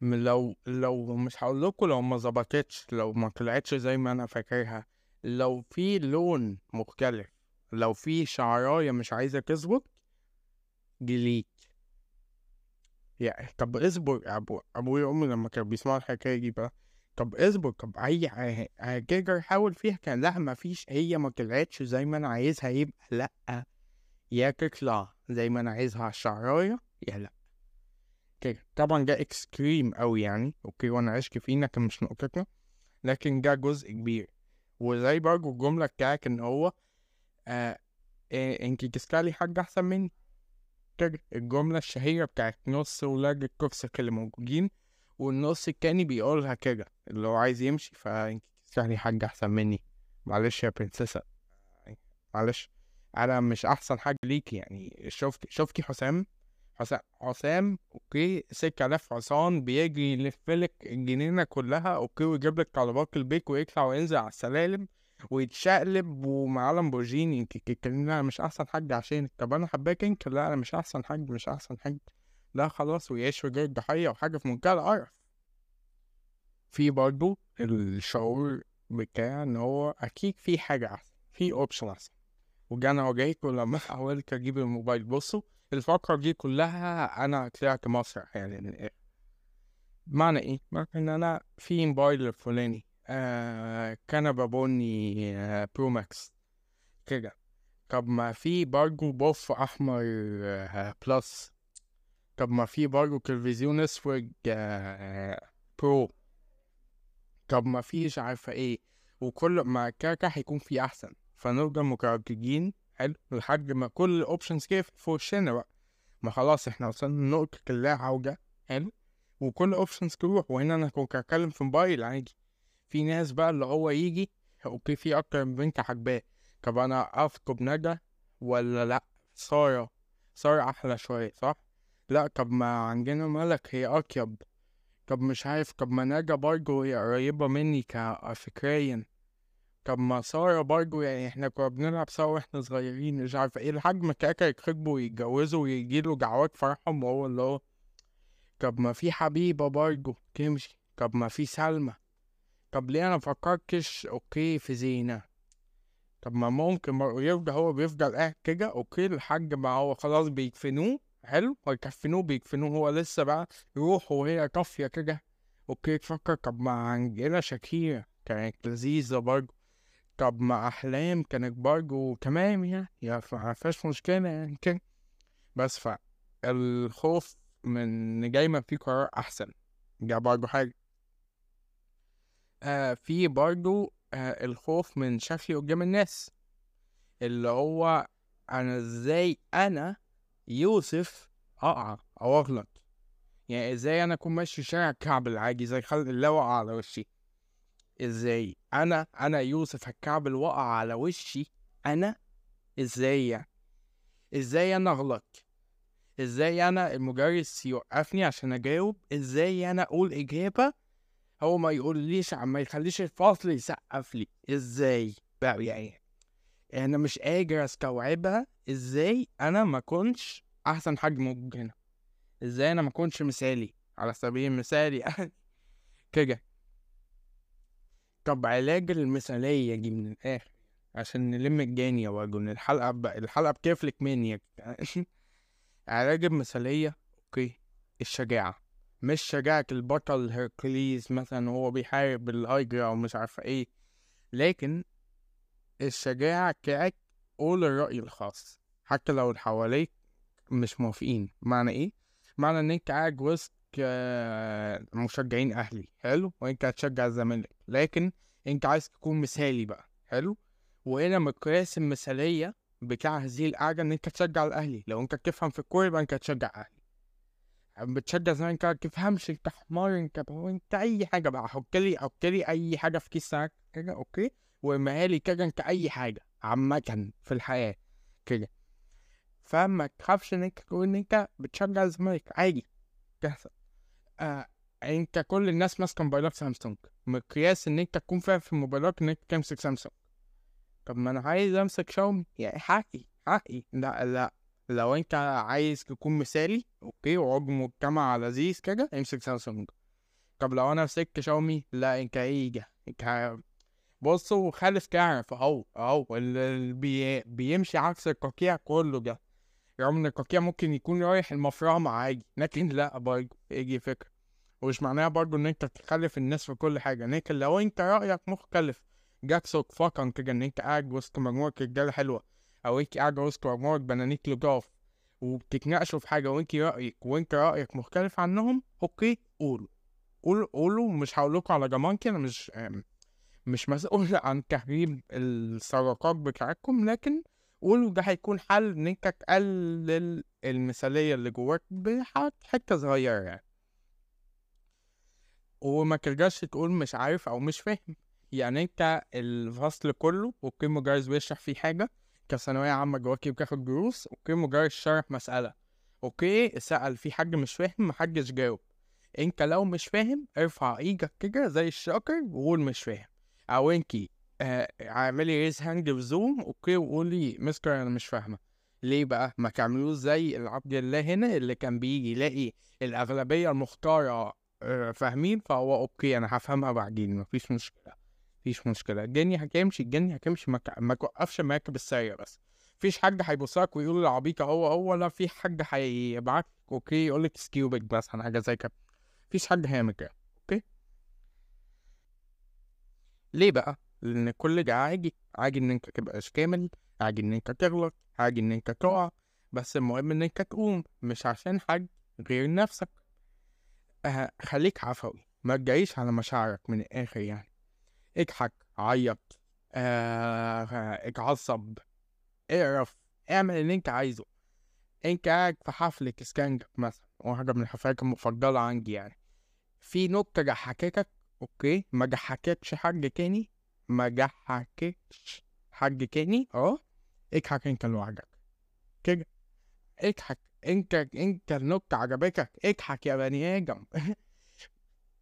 لو لو مش هقول لكم لو ما ظبطتش لو ما طلعتش زي ما أنا فاكرها. لو في لون مختلف لو في شعراية مش عايزة تظبط delete يعني طب اصبر يا ابو أبويا وأمي لما كانوا بيسمعوا الحكاية دي بقى طب اصبر طب أي حاجة يحاول فيها كان لأ مفيش هي ما طلعتش زي ما أنا عايزها يبقى لأ يا تطلع زي ما أنا عايزها على الشعراية يا لأ. كده طبعا ده extreme قوي يعني okay وأنا عشت فيه لكن مش نقطتنا لكن ده جزء كبير. وزي برضه الجملة بتاعك إن هو آه إيه انت تستاهلي حاجة أحسن مني. كده الجملة الشهيرة بتاعت نص ولاد الكرسك اللي موجودين والنص التاني بيقولها كده اللي هو عايز يمشي فانت تستاهلي حاجة أحسن مني. معلش يا برنسيسة معلش. أنا مش أحسن حاجة ليكي يعني شفت شفتي حسام؟ حسام حسام okay سكة لف حصان بيجري يلفلك الجنينة كلها okay ويجيب لك طلبات البيت ويطلع وينزل على السلالم. ويتشقلب ومعاه لامبورجيني. لا أنا مش أحسن حاجة عشانك. طب أنا حباك انت لا أنا مش أحسن حاجة مش أحسن حاجة لا خلاص ويعيش في جاي الضحية وحاجة في منتهى القرف. في برضه الشعور بتاع إن هو أكيد في حاجة أحسن في option أحسن. وجانا وجايك ولما حاولت أجيب الموبايل. بصوا الفقرة دي كلها أنا طلعت مسرح يعني. الآخر. معنى إيه؟ معنى إن أنا في موبايل الفلاني. آه كنبة بني آه Pro Max كده. طب ما في برضه بوف أحمر آه Plus. طب ما في برضه تلفزيون أسود آه Pro. طب ما فيش عارفة إيه. وكل ما كده هيكون في أحسن. فنفضل مترددين حلو لحد ما كل ال options كده في وشنا بقى. ما خلاص إحنا وصلنا لنقطة اللا عودة حلو. وكل options تروح وهنا أنا كنت هتكلم في موبايل عادي. في ناس بقى اللي هو يجي okay في أكتر من بنت حباه طب أنا اخد ندى ولا لأ؟ سارة. سارة أحلى شوية صح؟ لأ طب ما عندنا ملك هي أطيب. طب مش عارف طب ما ندى برضه هي قريبة مني كفكريا طب ما سارة برضه يعني إحنا كنا بنلعب سوا وإحنا صغيرين مش عارف إيه ما كاكا يتخطبوا ويتجوزوا ويجيله دعوات فرحهم وهو اللي هو طب ما في حبيبة برضه تمشي. طب ما في سلمى. طب ليه أنا مفكرتش okay في زينة؟ طب ما ممكن يفضل هو بيفضل قاعد كده okay لحد ما هو خلاص بيدفنوه حلو ويكفنوه بيدفنوه هو لسه بقى روحه وهي طافية كده. okay تفكر طب ما عندنا شاكيرا كانت لذيذة برضه. طب ما أحلام كانت برضه تمام يعني ما فيهاش مشكلة يعني كده. بس فالخوف من إن دايما في قرار أحسن. ده برضه حاجة. آه في برضه آه الخوف من شكلي قدام الناس. اللي هو أنا إزاي أنا يوسف أقع أو أغلط؟ يعني إزاي أنا أكون ماشي شارع كعب العادي زي خلق الله وقع على وشي؟ إزاي أنا أنا يوسف الكعب الوقع على وشي أنا إزاي يعني؟ إزاي أنا أغلط؟ إزاي أنا المدرس يوقفني عشان أجاوب؟ إزاي أنا أقول إجابة هو ما يقوليش ما يخليش الفصل يسقف لي. إزاي بقى يعني؟ أنا مش قادر أستوعبها. إزاي أنا ما كنتش أحسن حاجة موجود هنا؟ إزاي أنا ما كنتش مثالي؟ على سبيل المثال يعني. كده. طب علاج المثالية دي من الآخر عشان نلم الجاني يا وجن الحلقة ب... الحلقة بتفلت مني علاج المثالية okay. الشجاعة. مش شجاعة البطل هيركليز مثلا وهو بيحارب الهايدرا أو مش عارفة إيه لكن الشجاعة بتاعك قول الرأي الخاص حتى لو اللي حواليك مش موافقين. معنى إيه؟ معنى إن أنت قاعد وسط مشجعين أهلي حلو؟ وأنت هتشجع الزمالك. لكن أنت عايز تكون مثالي بقى حلو؟ وهنا مقياس المثالية بتاع هذه القعدة إن أنت تشجع الأهلي. لو أنت بتفهم في الكورة يبقى أنت هتشجع أهلي. بتشجع زمالك ما تفهمش انت حمار انت أنت أي حاجة بقى حط لي حط لي أي حاجة في كيس ساعك كده okay؟ وارميها لي كده أنت أي حاجة عامه في الحياة كده. فما تخافش إن أنت تقول إن أنت بتشجع الزمالك عادي تحصل. آه أنت كل الناس ماسكة موبايلات سامسونج. مقياس إن أنت تكون فاهم في الموبايلات إن أنت تمسك سامسونج. طب ما أنا عايز أمسك شاومي. يعني حقي حقي. لا لا. لو أنت عايز تكون مثالي okay وعضو مجتمع لذيذ كده امسك سامسونج. طب لو أنا مسكت شاومي لا أنت إيه أنت بصوا خالف تعرف أهو أهو اللي بي... بيمشي عكس القطيع كله ده. رغم إن القطيع ممكن يكون رايح المفرمة عادي لكن لا برضه يجي فكرة. ومش معناها برضه إن أنت تخلف الناس في كل حاجة. لكن لو أنت رأيك مختلف جاك صدفة كده إن أنت قاعد وسط مجموعة رجالة حلوة أو انت قاعد وسط مجموعة بنانيك لطاف وبتتناقشوا في حاجة وانت رأيك وانت رأيك مختلف عنهم أوكي قولوا. قولوا قولوا مش هقولكوا على ضمانتي أنا مش مش مسؤول عن تهريب السرقات بتاعتكم لكن قولوا ده هيكون حل إن أنت تقلل المثالية اللي جواك بحتة صغيرة يعني. وما ترجعش تقول مش عارف أو مش فاهم. يعني أنت الفصل كله okay مدرس بيشرح فيه حاجة كثانوية عامة جواكي بتاخد دروس okay مدرس شرح مسألة. okay سأل في حد مش فاهم محدش جاوب. أنت لو مش فاهم ارفع إيدك كده زي الشاطر وقول مش فاهم. أو انكي آه اعملي ريز هاند في زوم أوكي وقولي مستر أنا مش فاهمة. ليه بقى؟ ما تعملوش زي العبد الله هنا اللي كان بيجي يلاقي الأغلبية المختارة آه فاهمين فهو أوكي أنا هفهمها بعدين مفيش مشكلة. مفيش مشكلة. الجني هتمشي الجني هتمشي ما ك- ما توقفش معاك بالسريع بس. مفيش حد هيبصلك ويقول العبيطه هو هو لا في حد هيبعت أوكي؟ يقول لك سكيوبك مثلا حاجة زي كده. مفيش حد هيعمل كده أوكي؟ ليه بقى؟ لأن كل ده عادي. عادي إن أنت تبقاش كامل عادي إن أنت تغلط عادي إن أنت تقع. بس المهم إن أنت تقوم مش عشان حد غير نفسك. أه خليك عفوي. ما تجريش على مشاعرك من الآخر يعني. اضحك عيط آه اتعصب اقرف اعمل اللي انت عايزه. انت قاعد في حفلة سكانج مثلا واحدة من الحفلات المفضلة عندي يعني. في نكتة ضحكتك okay ما ضحكتش حد تاني؟ ما ضحكتش حد تاني؟ آه اضحك انت لوحدك. كده. اضحك انت انت النكتة عجبتك؟ اضحك يا بني آدم.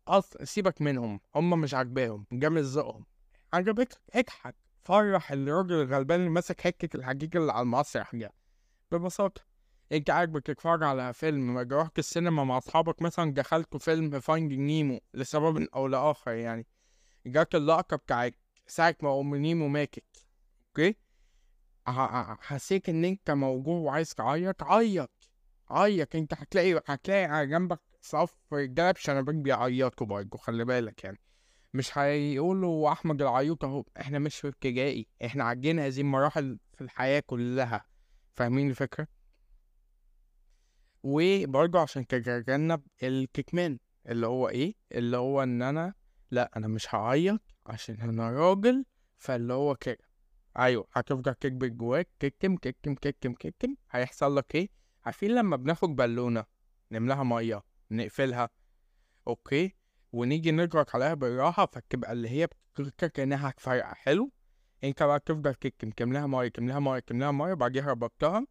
أصلا سيبك منهم هم مش عاجباهم جامد ذوقهم عجبتك اضحك فرح الراجل الغلبان اللي ماسك حكة الحقيقة اللي على المسرح ده ببساطة انت عاجبك تتفرج على فيلم ما السينما مع اصحابك مثلا دخلتوا فيلم Finding Nemo لسبب أو لآخر يعني. جات اللقطة بتاعت ساعة ما أم نيمو ماتت. okay؟ حسيت إن أنت موجوع وعايز تعيط عيط عيط. أنت هتلاقي هتلاقي على جنبك صف رجاله بشنبات بيعيطوا برضه خلي بالك يعني. مش هيقولوا أحمد العيوط أهو إحنا مش في ابتدائي إحنا عدينا هذه المراحل في الحياة كلها. فاهمين الفكرة؟ وبرضه عشان تتجنب الكتمان اللي هو إيه؟ اللي هو إن أنا لأ أنا مش هعيط عشان أنا راجل فاللي هو كده. أيوه هتفضل تكبر جواك كتم كتم كتم كتم هيحصل لك إيه؟ عارفين لما بناخد بالونة نملاها مية. نقفلها. أوكي؟ ونيجي نضغط عليها بالراحة فتبقى اللي هي بتفكر كأنها هتفرقع حلو؟ أنت بقى تفضل تكتم تملاها مية تملاها مية تملاها مية بعديها ربطتها.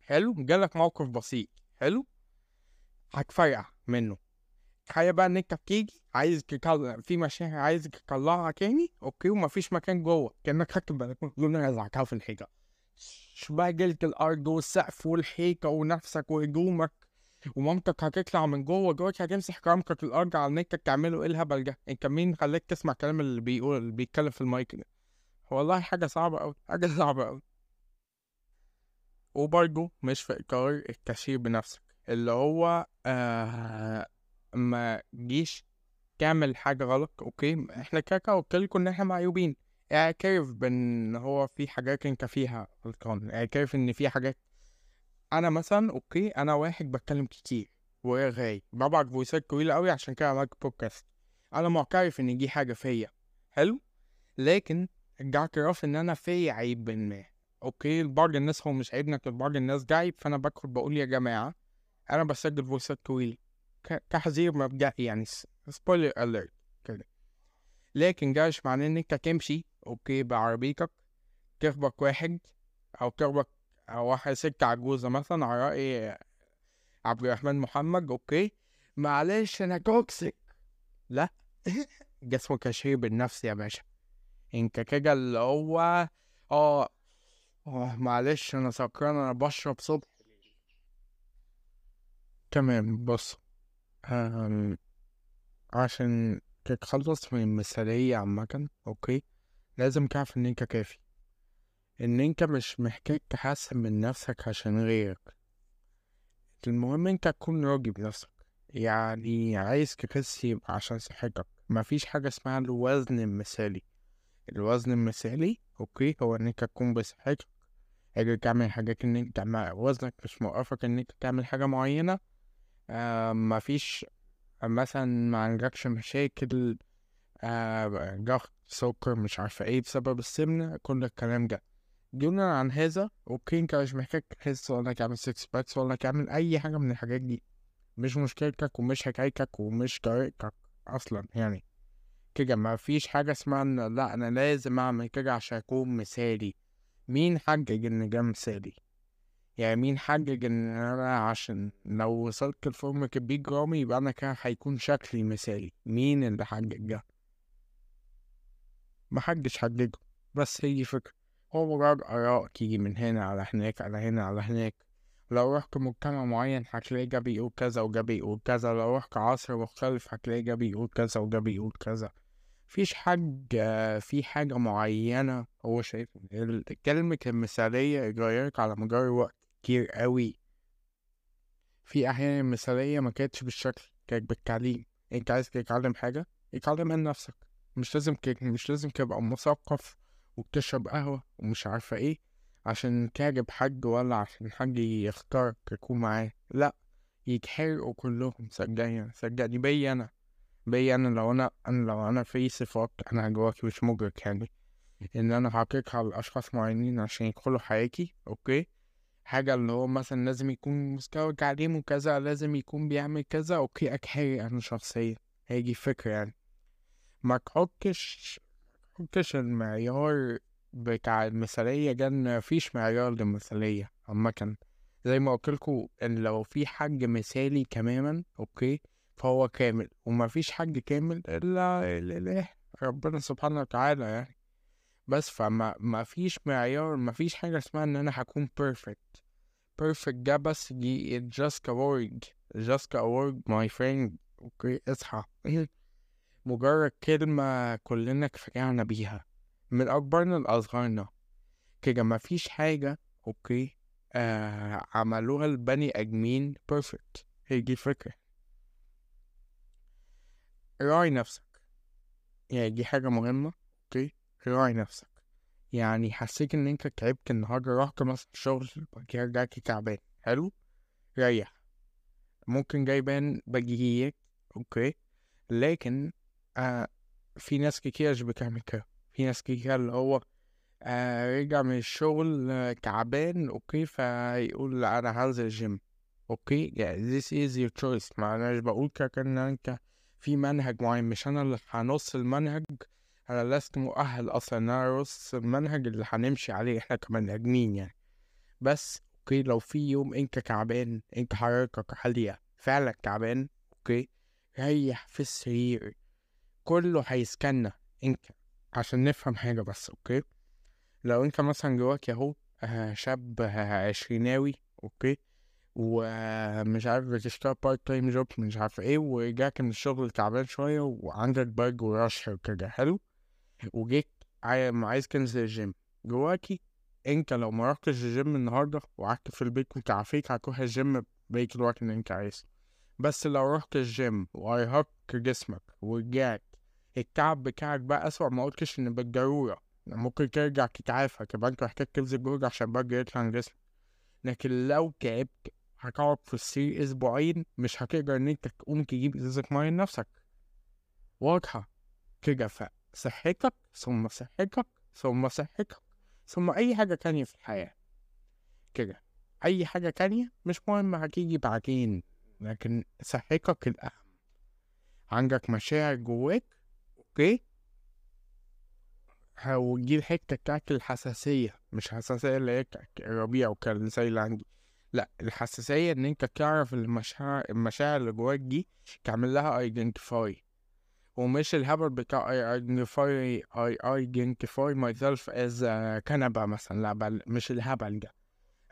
حلو؟ جالك موقف بسيط. حلو؟ هتفرقع منه. تخيل بقى إن أنت بتيجي عايز تطلع في مشاعر عايز تطلعها تاني okay؟ ومفيش مكان جوه. كأنك خدت بالك من رزعتها في الحيطة. بقى جلد الأرض والسقف والحيطة ونفسك وهدومك؟ ومامتك هتطلع من جوه جوه هتمسح كرامتك الأرض على إن أنت تعمله إيه الهبل ده؟ أنت مين خلاك تسمع كلام اللي بيقول اللي بيتكلم في المايك ده؟ والله حاجة صعبة قوي حاجة صعبة قوي وبرضه مش في اطار التشهير بنفسك اللي هو آه ما جيش تعمل حاجة غلط okay؟ إحنا كده كده قلت لكم إن إحنا معيوبين. اعترف بإن هو في حاجات أنت فيها غلطان اعترف إن في حاجات أنا مثلا okay أنا واحد بتكلم كتير ورغاي ببعت voice ات طويلة قوي عشان كده عملت بودكاست أنا معترف إن دي حاجة فيا. حلو؟ لكن اعتراف إن أنا فيا عيب ما. okay؟ لبعض الناس هو مش عيب لكن الناس عيب فأنا بدخل بقول يا جماعة أنا بسجل voice ات طويلة. ك- تحذير مبدئي يعني spoiler alert كده. لكن مش معناه إن أنت تمشي okay بعربيتك تخبط واحد أو تخبط واحد ست عجوزة مثلا على رأي عبد الرحمن محمد okay. معلش أنا toxic. لا اسمه تشهير بالنفس يا باشا. انت كده اللي هو آه. آه معلش أنا سكران أنا بشرب صبح. تمام بص. أم، عشان تتخلص من المثالية عامة okay. لازم تعرف إن أنت كافي. إن أنت مش محتاج تحسن من نفسك عشان غيرك. المهم أنت تكون راضي بنفسك. يعني عايز تخس يبقى عشان صحتك. مفيش حاجة اسمها الوزن المثالي. الوزن المثالي أوكي هو إن أنت تكون بصحتك. قادر تعمل حاجات إن أنت وزنك مش موقفك إن أنت تعمل حاجة معينة. آه مفيش مثلا ما عندكش مشاكل آه ضغط سكر مش عارفة إيه بسبب السمنة كل الكلام ده. دونا عن هذا okay أنت مش محتاج تخس ولا تعمل six packs ولا تعمل أي حاجة من الحاجات دي. مش مشكلتك ومش حكايتك ومش طريقتك أصلا يعني. كده ما فيش حاجة اسمها إن لأ أنا لازم أعمل كده عشان اكون مثالي. مين حدد إن ده مثالي؟ يعني مين حدد إن أنا عشان لو وصلت ل فورمة البيج رامي يبقى أنا كده هيكون شكلي مثالي. مين اللي حدد ده؟ محدش حججه. بس هي فكرة هو مجرد آراء تيجي من هنا على هناك على هنا على هناك. لو رحت مجتمع معين هتلاقي ده بيقول كذا وده بيقول كذا لو رحت عصر مختلف هتلاقي ده بيقول كذا وده بيقول كذا. مفيش حاجة في حاجة معينة هو شايف كلمة المثالية اتغيرت على مدار وقت كتير قوي. في أحيان المثالية ما كانتش بالشكل كانت بالتعليم. أنت عايز تتعلم حاجة؟ اتعلم من نفسك. مش لازم. مش لازم تبقى مثقف وبتشرب قهوة ومش عارفة إيه عشان تعجب حد ولا عشان حد يختارك يكون معاه. لأ يتحرقوا كلهم صدقني صدقني بي أنا بي أنا لو أنا أنا لو أنا في صفات أنا جواكي مش مدرك يعني. إن أنا حقيقها على أشخاص معينين عشان يدخلوا حياتي أوكي؟ حاجة اللي هو مثلا لازم يكون مستوى تعليمه كذا لازم يكون بيعمل كذا أوكي أتحرق أنا شخصيا. هيجي فكرة يعني. ما تحطش تحطش المعيار بتاع المثالية ده مفيش معيار للمثالية عامة. زي ما قلتلكوا إن لو في حد مثالي تماما أوكي فهو كامل. ومفيش حد كامل إلا الإله ربنا سبحانه وتعالى يعني. بس فما مفيش معيار مفيش حاجة اسمها إن أنا هكون perfect. perfect ده بس دي just a word. just a word my friend. okay اصحى. مجرد كلمة كلنا اتفقعنا بيها من أكبرنا لأصغرنا. كده مفيش حاجة okay آه عملوها البني آدمين perfect هي دي الفكرة. راعي نفسك. يعني دي حاجة مهمة okay راعي نفسك. يعني حسيت إن أنت تعبت النهاردة رحت مثلا الشغل بعد كده رجعت تعبان. حلو؟ ريح. ممكن جايبان بديهيات okay. لكن آه في ناس كتير بتعمل كده. في ناس كتير اللي هو آه رجع من الشغل آه تعبان okay فيقول أنا هنزل ال gym okay yeah, this is your choice. ما أنا بقول كده إن أنت في منهج معين. مش أنا اللي هنص المنهج أنا لست مؤهل أصلا إن أنا المنهج اللي هنمشي عليه. إحنا ادمين يعني. بس okay لو في يوم أنت تعبان أنت حرارتك عالية فعلا تعبان okay ريح في السرير. كله هيسكننا. انت عشان نفهم حاجة بس okay؟ لو أنت مثلا جواك أهو آه شاب آه عشريناوي okay؟ ومش عارف بتشتغل part time job مش عارف إيه ورجعت من الشغل تعبان شوية وعندك برد ورشح وكده حلو؟ وجيت عايز تنزل الجيم جواكي أنت لو ما رحتش الجيم النهاردة وقعدت في البيت وتعافيت هتروح الجيم بقية الوقت اللي أنت عايزه. بس لو رحت الجيم وأرهقت جسمك ورجعت التعب بتاعك بقى أسوأ ما قلتش إن بالضرورة. ممكن ترجع تتعافى أنت محتاج تبذل جهد عشان برضه يطلع من جسمك. لكن لو تعبت هتقعد في السرير أسبوعين مش هتقدر إن أنت تقوم تجيب إزازة مية لنفسك. واضحة. كده فصحتك ثم صحتك ثم صحتك ثم أي حاجة تانية في الحياة. كده. أي حاجة تانية مش مهم هتيجي بعدين. لكن صحتك الأهم. عندك مشاعر جواك أوكي. ودي الحتة بتاعت الحساسية مش حساسية اللي هي الربيع وكان زي اللي عندي. لأ الحساسية إن أنت تعرف المشاعر المشاعر اللي جواك دي تعمل لها identify ومش الهبل بتاع identify I identify myself as كنبة مثلا لأ بل مش الهبل ده.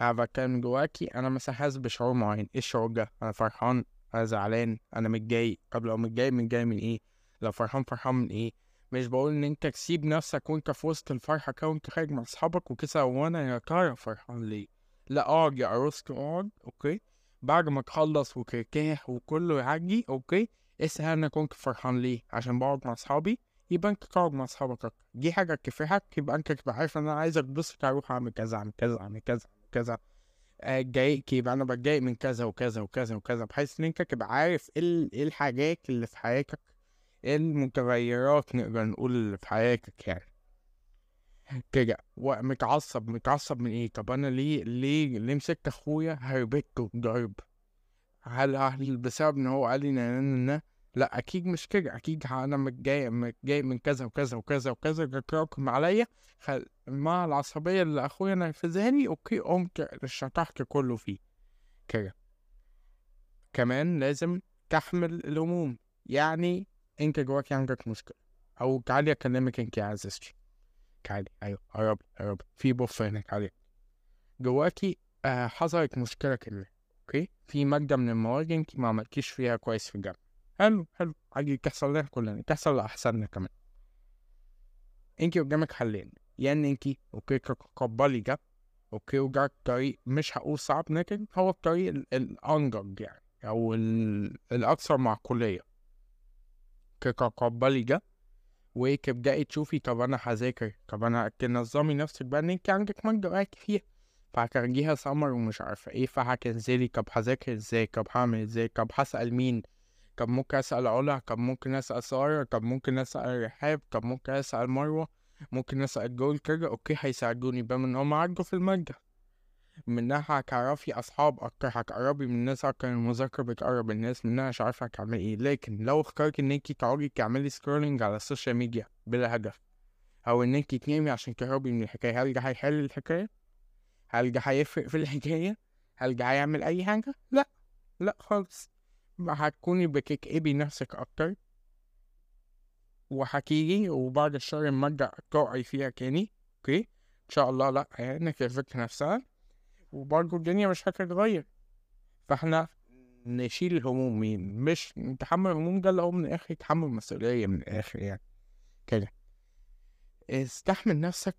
أنا بتكلم أوكي أنا مثلا حاسس بشعور معين. إيه الشعور ده؟ أنا فرحان؟ أنا زعلان؟ أنا متضايق؟ طب لو متضايق متضايق من إيه؟ لو فرحان فرحان من إيه؟ مش بقول إن أنت تسيب نفسك وأنت في وسط الفرحة كده خارج مع أصحابك وكده وأنا يا ترى فرحان ليه؟ لا أقعد يا عروسك أقعد okay؟ بعد ما تخلص وترتاح وكله يعجي أوكي؟ اسأل أنا كنت فرحان ليه؟ عشان بقعد مع أصحابي؟ يبقى أنت تقعد مع أصحابك أكتر. دي حاجة تفرحك يبقى أنت تبقى عارف إن أنا عايز أتبسط أروح أعمل كذا أعمل كذا أعمل كذا كذا. اتضايقت يبقى أنا بتضايق من كذا وكذا وكذا وكذا بحيث إن أنت تبقى عارف إيه إيه الحاجات اللي في حياتك المتغيرات نقدر نقول في حياتك يعني. كده ومتعصب متعصب من إيه؟ طب أنا ليه ليه ليه مسكت أخويا؟ هربته ضرب هل بسبب إن هو قال لي لا أكيد مش كده. أكيد أنا متضايق متضايق من كذا وكذا وكذا وكذا تراكم عليا. مع العصبية اللي أخويا نرفزها لي أوكي قمت شطحت كله فيه. كده. كمان لازم تحمل الهموم. يعني انت جواك عندك مشكلة. أو تعالي أكلمك انت يا عزيزتي تعالي أيوه قربي قربي في بوف هناك عليك جواكي آه حصلت مشكلة كده أوكي؟ في مادة من المواد انت ما عملتيش فيها كويس في الجامعة. حلو حلو. عادي تحصل لنا كلنا تحصل لأحسننا كمان. انت قدامك حلين يا إن انت أوكي تقبلي ده أوكي وجاك طريق مش هقول صعب لكن هو الطريق الانجج يعني أو الاكثر معقوليه تقبلي ده وتبدأي تشوفي طب أنا هذاكر طب أنا تنظمي نفسك بقى إن أنت عندك مادة وقعت فيها. فهترجيها سمر ومش عارفة إيه فهتنزلي طب هذاكر إزاي؟ طب هعمل إزاي؟ طب هسأل مين؟ طب ممكن أسأل علا؟ طب ممكن أسأل سارة؟ طب ممكن أسأل رحاب؟ طب ممكن أسأل مروة؟ ممكن أسأل جول كده okay هيساعدوني بما إن هما عدوا في المادة. منها هتعرفي أصحاب أكتر هتقربي من الناس أكتر المذاكرة بتقرب الناس منها مش عارفة هتعملي إيه لكن لو اخترتي إن انتي تقعدي تعملي scrolling على ال social media بلا هدف أو إن انتي تنامي عشان تهربي من الحكاية هل ده هيحل الحكاية؟ هل ده هيفرق في الحكاية؟ هل ده هيعمل أي حاجة؟ لأ لأ خالص هتكوني بتكئبي نفسك أكتر وهتيجي وبعد الشهر المادة تقعي فيها تاني أوكي إن شاء الله لأ يعني كرفت نفسها وبرضه الدنيا مش هتتغير فإحنا نشيل الهموم مش نتحمل الهموم ده اللي هو من الآخر يتحمل مسؤولية من الآخر يعني. كده. استحمل نفسك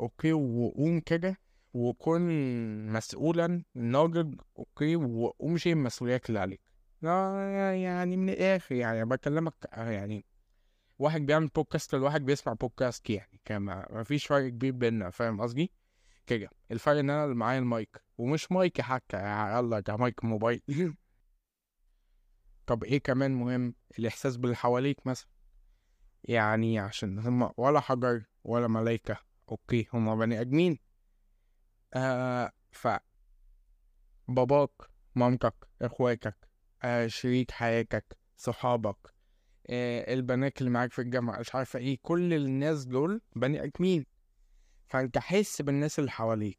okay وقوم كده وكن مسؤولا ناضج okay وقوم شيل المسؤوليات اللي عليك. لا يعني من الآخر يعني بكلمك يعني واحد بيعمل بودكاست والواحد بيسمع بودكاست يعني كما ما فيش فرق كبير بيننا فاهم قصدي؟ كده. الفرق إن أنا اللي معايا المايك ومش مايك حتى يلا ده مايك موبايل. طب إيه كمان مهم؟ الإحساس باللي حواليك مثلا. يعني عشان هم ولا حجر ولا ملايكة. okay هم بني آدمين. آه ف باباك مامتك إخواتك آه شريك حياتك صحابك آه البنات اللي معاك في الجامعة مش عارفة إيه كل الناس دول بني آدمين. فانت حس بالناس اللي حواليك.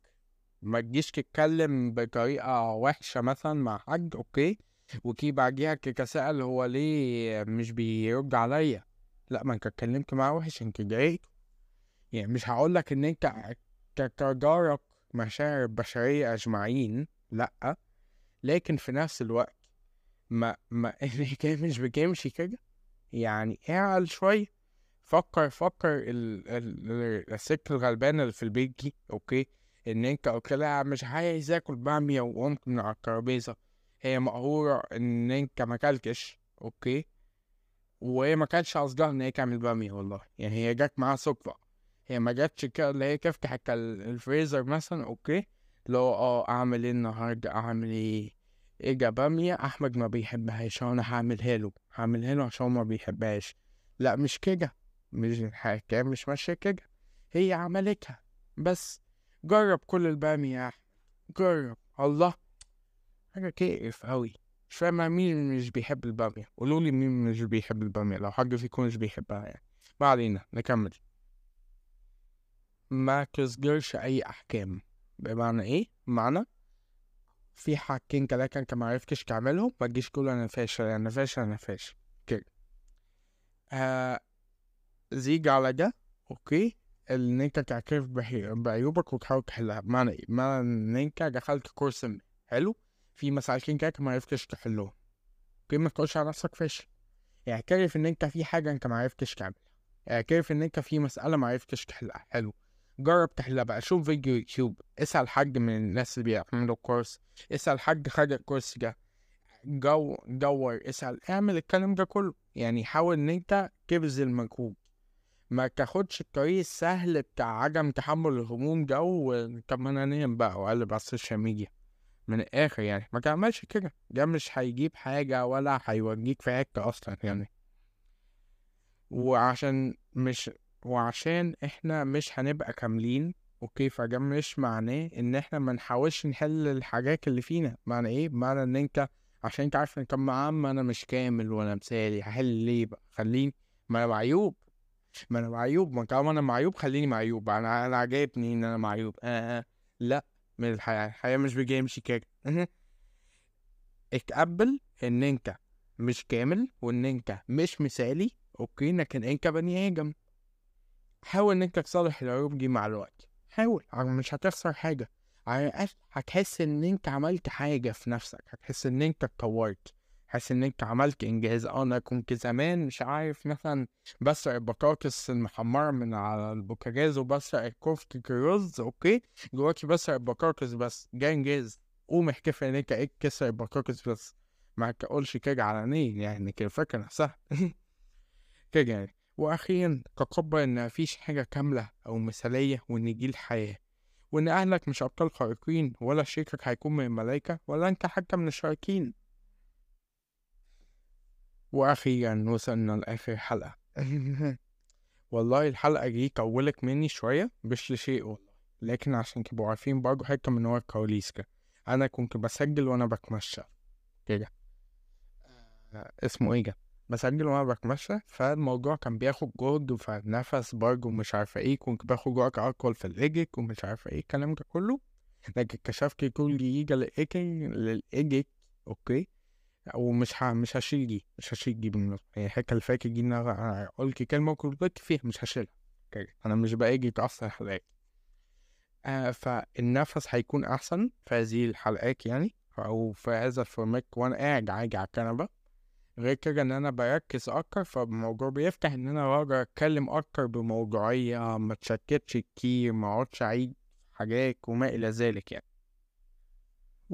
ما تجيش تتكلم بطريقة وحشة مثلا مع حد okay؟ okay بعديها تتساءل هو ليه مش بيرد عليا؟ لأ ما أنت اتكلمت معاه وحش أنت ضايقته. يعني مش هقولك إن أنت تتدارك مشاعر البشرية أجمعين لأ. لكن في نفس الوقت ما ما الحكاية مش بتمشي كده. يعني اعقل شوية. فكر فكر ال ال الست الغلبانة اللي في البيت دي okay؟ إن أنت قلت لها مش عايز آكل بامية وقمت من على الترابيزة. هي مقهورة إن أنت ما أكلتش okay؟ وهي ما كانتش قصدها إن هي تعمل بامية والله. يعني هي جت معاها صدفة. هي ما جاتش كده اللي هي تفتح الفريزر مثلا okay؟ لو آه أعمل إيه النهارده؟ أعمل إيه؟ آه بامية أحمد ما بيحبهاش أنا هعملها له هعملها له عشان ما بيحبهاش. لا مش كده. مش الحكاية مش ماشية كده هي عملتها. بس جرب كل البامية يا أحمد. جرب. الله. حاجة كيف أوي. مش فاهم مين مش بيحب البامية؟ قولولي مين مش بيحب البامية لو حد فيكم مش بيحبها يعني. ما علينا نكمل. ما تصدرش أي أحكام. بمعنى إيه؟ بمعنى في حاجتين تلاتة أنت معرفتش تعملهم ما تجيش تقول أنا فاشل أنا فاشل أنا فاشل. كده. آه زيج على ده okay إن أنت تعترف بعيوبك وتحاول تحلها. بمعنى إيه؟ بمعنى إن أنت دخلت course حلو؟ في مسألتين كده معرفتش تحلهم. okay؟ ما تقولش على نفسك فاشل. اعترف إن أنت في حاجة أنت معرفتش تعملها. اعترف إن أنت في مسألة معرفتش تحلها. حلو. جرب تحلها بقى. شوف فيديو يوتيوب. اسأل حد من الناس اللي بيعملوا ال course. اسأل حد خد ال course ده. قوم دور. اسأل. اعمل الكلام ده كله. يعني حاول إن أنت تبذل مجهود. ما تاخدش الطريق السهل بتاع عدم تحمل الهموم ده انام بقى واقلب على ال social media. من الآخر يعني ما تعملش كده. ده مش هيجيب حاجة ولا هيوديك في حتة أصلا يعني. وعشان مش وعشان إحنا مش هنبقى كاملين okay فده مش معناه إن إحنا ما نحاولش نحل الحاجات اللي فينا. معنى إيه؟ معنى إن أنت عشان انت عارف إن طب ما أنا مش كامل ولا مثالي هحل ليه بقى؟ خليني. ما أنا معيوب ما أنا معيوب ما طالما أنا معيوب خليني معيوب أنا أنا عجبني إن أنا معيوب؟ آه آه. لأ من الحياة الحياة مش بيمشي كده. اتقبل إن أنت مش كامل وإن أنت مش مثالي أوكي؟ لكن أنت بني آدم. حاول إن أنت تصلح العيوب دي مع الوقت. حاول مش هتخسر الأقل هتحس إن أنت عملت حاجة في نفسك هتحس إن أنت اتطورت. حاسس إن أنت عملت إنجاز. آه أنا كنت زمان مش عارف مثلا بسرق البطاطس المحمرة من على البوتاجاز وبسرق كفتة الرز أوكي؟ دلوقتي بسرق البطاطس بس جاي إنجاز. قوم احتفل إن أنت إيه كسر البطاطس بس. ما تقولش كده علنيا يعني كده الفكرة نفسها. كده يعني. وأخيرا تقبل إن مفيش حاجة كاملة أو مثالية وإن دي الحياة. وإن أهلك مش أبطال خارقين ولا شريكك هيكون من الملايكة ولا أنت حتى من الشاركين وأخيرا وصلنا لاخر حلقة. والله الحلقة دي طولت مني شوية مش لشيء والله. لكن عشان تبقوا عارفين برضه حتة من ورا الكواليس كده. أنا كنت بسجل وأنا بتمشى. كده. آه، اسمه إيه ده؟ بسجل وأنا بتمشى فالموضوع كان بياخد جهد فنفس برضه مش عارفة إيه. كنت باخد وقت أطول في الإيجيك ومش عارفة إيه الكلام ده كله. لكن اكتشفت كل يجي للإيجيك okay؟ ومش. مش هشيل دي مش هشيل دي بالمناسبة. يعني الحكاية اللي فاتت دي إن أنا قلت كلمة وكنت فيها مش هشيلها. أنا مش باجي أتأثر حلقات. آه فالنفس هيكون أحسن في هذه الحلقات يعني أو في هذا ال format وأنا قاعد عادي على الكنبة. غير كده إن أنا بركز أكتر فالموضوع بيفتح إن أنا أقدر أتكلم أكتر بموضوعية ما تشتتش كتير ما أقعدش أعيد حاجات وما إلى ذلك يعني.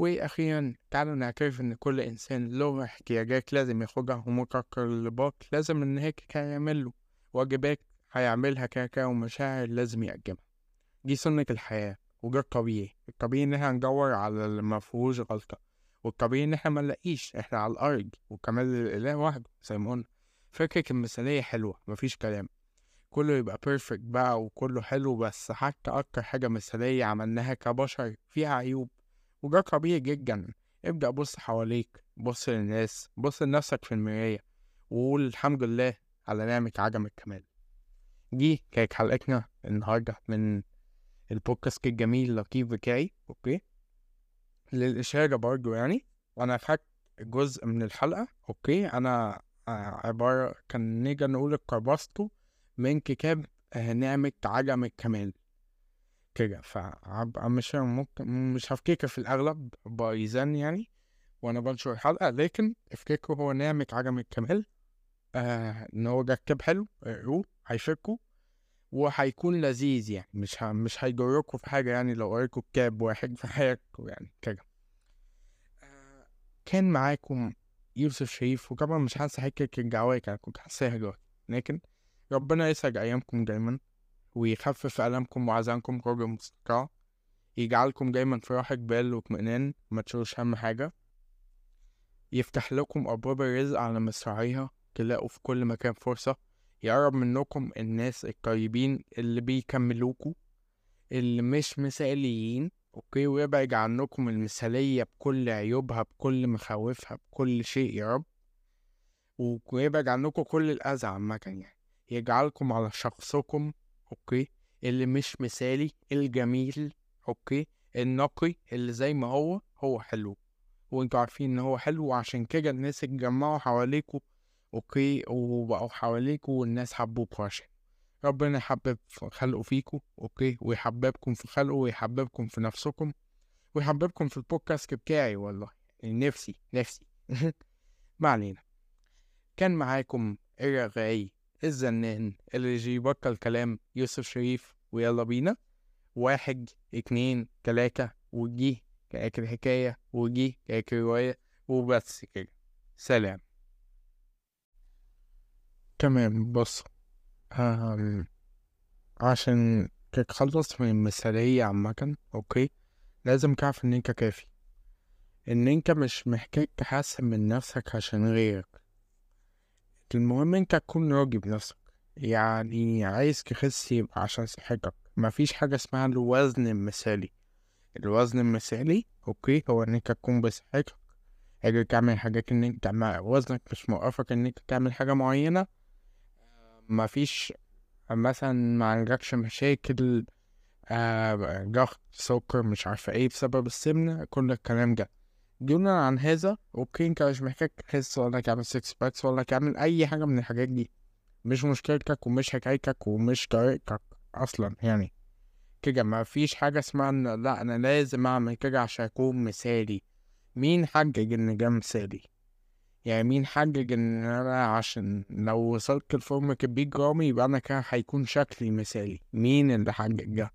وأخيرا تعالوا نعترف إن كل إنسان له احتياجات لازم ياخدها ومتطلبات لازم إن هيك كان يعمله واجبات هيعملها كده ومشاعر لازم يقدمها دي سنة الحياة وده الطبيعي. الطبيعي إن إحنا ندور على اللي مفيهوش غلطة. والطبيعي إن إحنا منلاقيش إحنا على الأرض وكمان الإله وحده زي ما قلنا. فكرة المثالية حلوة مفيش كلام. كله يبقى perfect بقى وكله حلو بس حتى أكتر حاجة مثالية عملناها كبشر فيها عيوب. وده طبيعي جدا. ابدأ بص حواليك بص للناس بص لنفسك في المراية وقول الحمد لله على نعمة عدم الكمال. دي كانت حلقتنا النهاردة من البودكاست الجميل اللطيف بتاعي okay؟ للإشارة برضو يعني. وأنا خدت جزء من الحلقة okay؟ أنا عبارة كان نيجي نقول اقتبسته من كتاب آه، نعمة عدم الكمال. كده. فهبقى مش ممكن مش هفتكر في الأغلب بايزان يعني وأنا بنشر الحلقة لكن افتكروا هو نعمة عدم الكمال آه إن هو كتاب حلو اقروه هيفكوا وهيكون لذيذ يعني. مش ه... مش هيجركوا في حاجة يعني لو قريتوا كتاب واحد في حياتكم يعني كده. كان معاكم يوسف شريف وطبعا مش حاسس حكاية الجواك أنا كنت حاسسها دلوقتي. لكن ربنا يسعد أيامكم دايما. ويخفف ألمكم وعزانكم قرب المستقى يجعلكم دايما في راحة بال واطمئنان ما تشيلوش هم حاجة. يفتح لكم أبواب الرزق على مصراعيها تلاقوا في كل مكان فرصة. يقرب منكم الناس الطيبين اللي بيكملوكوا اللي مش مثاليين. أوكي ويبعد عنكم المثالية بكل عيوبها بكل مخاوفها بكل شيء يا رب. ويبعد عنكم كل الأذى عامة يعني. يجعلكم على شخصكم okay؟ اللي مش مثالي الجميل okay؟ النقي اللي زي ما هو هو حلو. وأنتوا عارفين إن هو حلو وعشان كده الناس اتجمعوا حواليكوا okay؟ وبقوا حواليكوا والناس حبوكوا عشان ربنا يحبب خلقه فيكوا okay؟ ويحببكم في خلقه ويحببكم في نفسكم. ويحببكم في البودكاست بتاعي والله. نفسي نفسي. ما علينا. كان معاكم الرغاي الزنان اللي يجي يبطل كلام يوسف شريف ويلا بينا. واحد اتنين تلاتة وجي كأكل حكاية وجي كأكل رواية وبس كده. سلام. تمام بص. عشان تتخلص من المثالية عامة أوكي لازم تعرف إن أنت كافي. إن أنت مش محتاج تحسن من نفسك عشان غيرك. المهم انت تكون راضي بنفسك يعني عايز تخس يبقى عشان صحتك مفيش حاجة اسمها الوزن المثالي. الوزن المثالي أوكي هو انك تكون بصحتك قادر تعمل حاجات أنت ما وزنك مش موقفك أنت تعمل حاجة معينة مفيش مثلا ما عندكش مشاكل آه ضغط سكر مش عارفة إيه بسبب السمنة كل الكلام ده. دونا عن هذا okay أنت مش محتاج تخس ولا تعمل six packs ولا تعمل أي حاجة من الحاجات دي. مش مشكلتك ومش حكايتك ومش طريقتك أصلا يعني. كده ما فيش حاجة اسمها إن لأ أنا لازم أعمل كده عشان أكون مثالي. مين حدد إن ده مثالي؟ يعني مين حدد إن أنا عشان لو وصلت لفورمة البيج رامي يبقى أنا كده هيكون شكلي مثالي. مين اللي حدد ده؟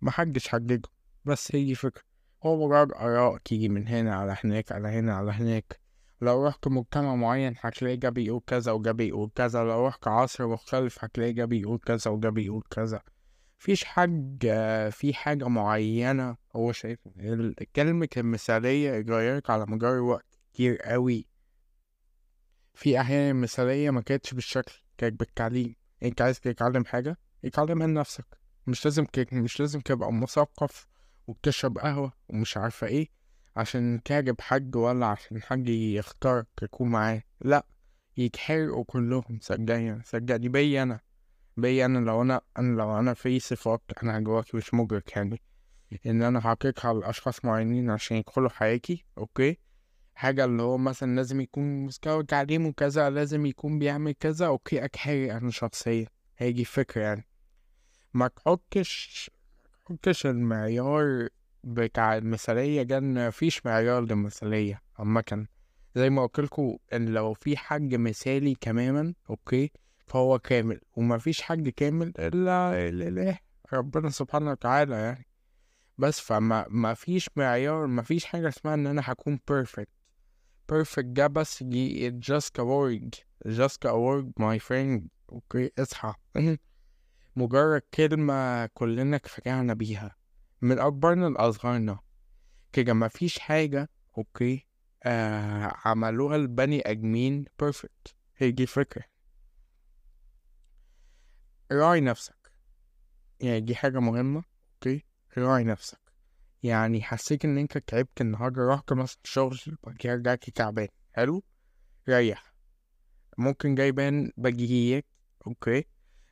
محدش حججه. بس هي فكرة مجرد آراء تيجي من هنا على هناك على هنا على هناك. لو رحت مجتمع معين هتلاقي ده بيقول كذا وده بيقول كذا لو رحت عصر مختلف هتلاقي ده بيقول كذا وده بيقول كذا. مفيش حاجة في حاجة معينة هو شايف. كلمة المثالية اتغيرت على مدار وقت كتير قوي. في أحيان مثالية ما كانتش بالشكل كانت بالتعليم. أنت عايز تتعلم حاجة؟ اتعلمها لنفسك. مش لازم. مش لازم تبقى مثقف وبتشرب قهوة ومش عارفة إيه عشان تعجب حد ولا عشان حد يختارك يكون معاه. لأ يتحرقوا كلهم صدقني صدقني بي أنا بي أنا لو أنا أنا لو أنا في صفات أنا جواكي مش مدرك يعني. إن أنا حقيقها على أشخاص معينين عشان يدخلوا حياتي أوكي؟ حاجة اللي هو مثلا لازم يكون مستوى تعليمه كذا لازم يكون بيعمل كذا أوكي أتحرق أنا شخصيا. هيجي فكرة يعني. ما تحطش تحطش المعيار بتاع المثالية ده مفيش معيار للمثالية عامة. زي ما قلتلكوا إن لو في حد مثالي تماما أوكي فهو كامل. ومفيش حد كامل إلا الإله ربنا سبحانه وتعالى يعني. بس فما مفيش معيار مفيش حاجة اسمها إن أنا هكون perfect. perfect ده بس دي just a word. just a word my friend. okay اصحى. مجرد كلمة كلنا اتفقعنا بيها من أكبرنا لأصغرنا. كده مفيش حاجة okay آه عملوها البني آدمين perfect هي دي الفكرة. راعي نفسك. يعني دي حاجة مهمة okay؟ راعي نفسك. يعني حسيت إن أنت تعبت النهاردة رحت مثلا الشغل بعد رجعت تعبان. حلو؟ ريح. ممكن تبان بديهيات okay؟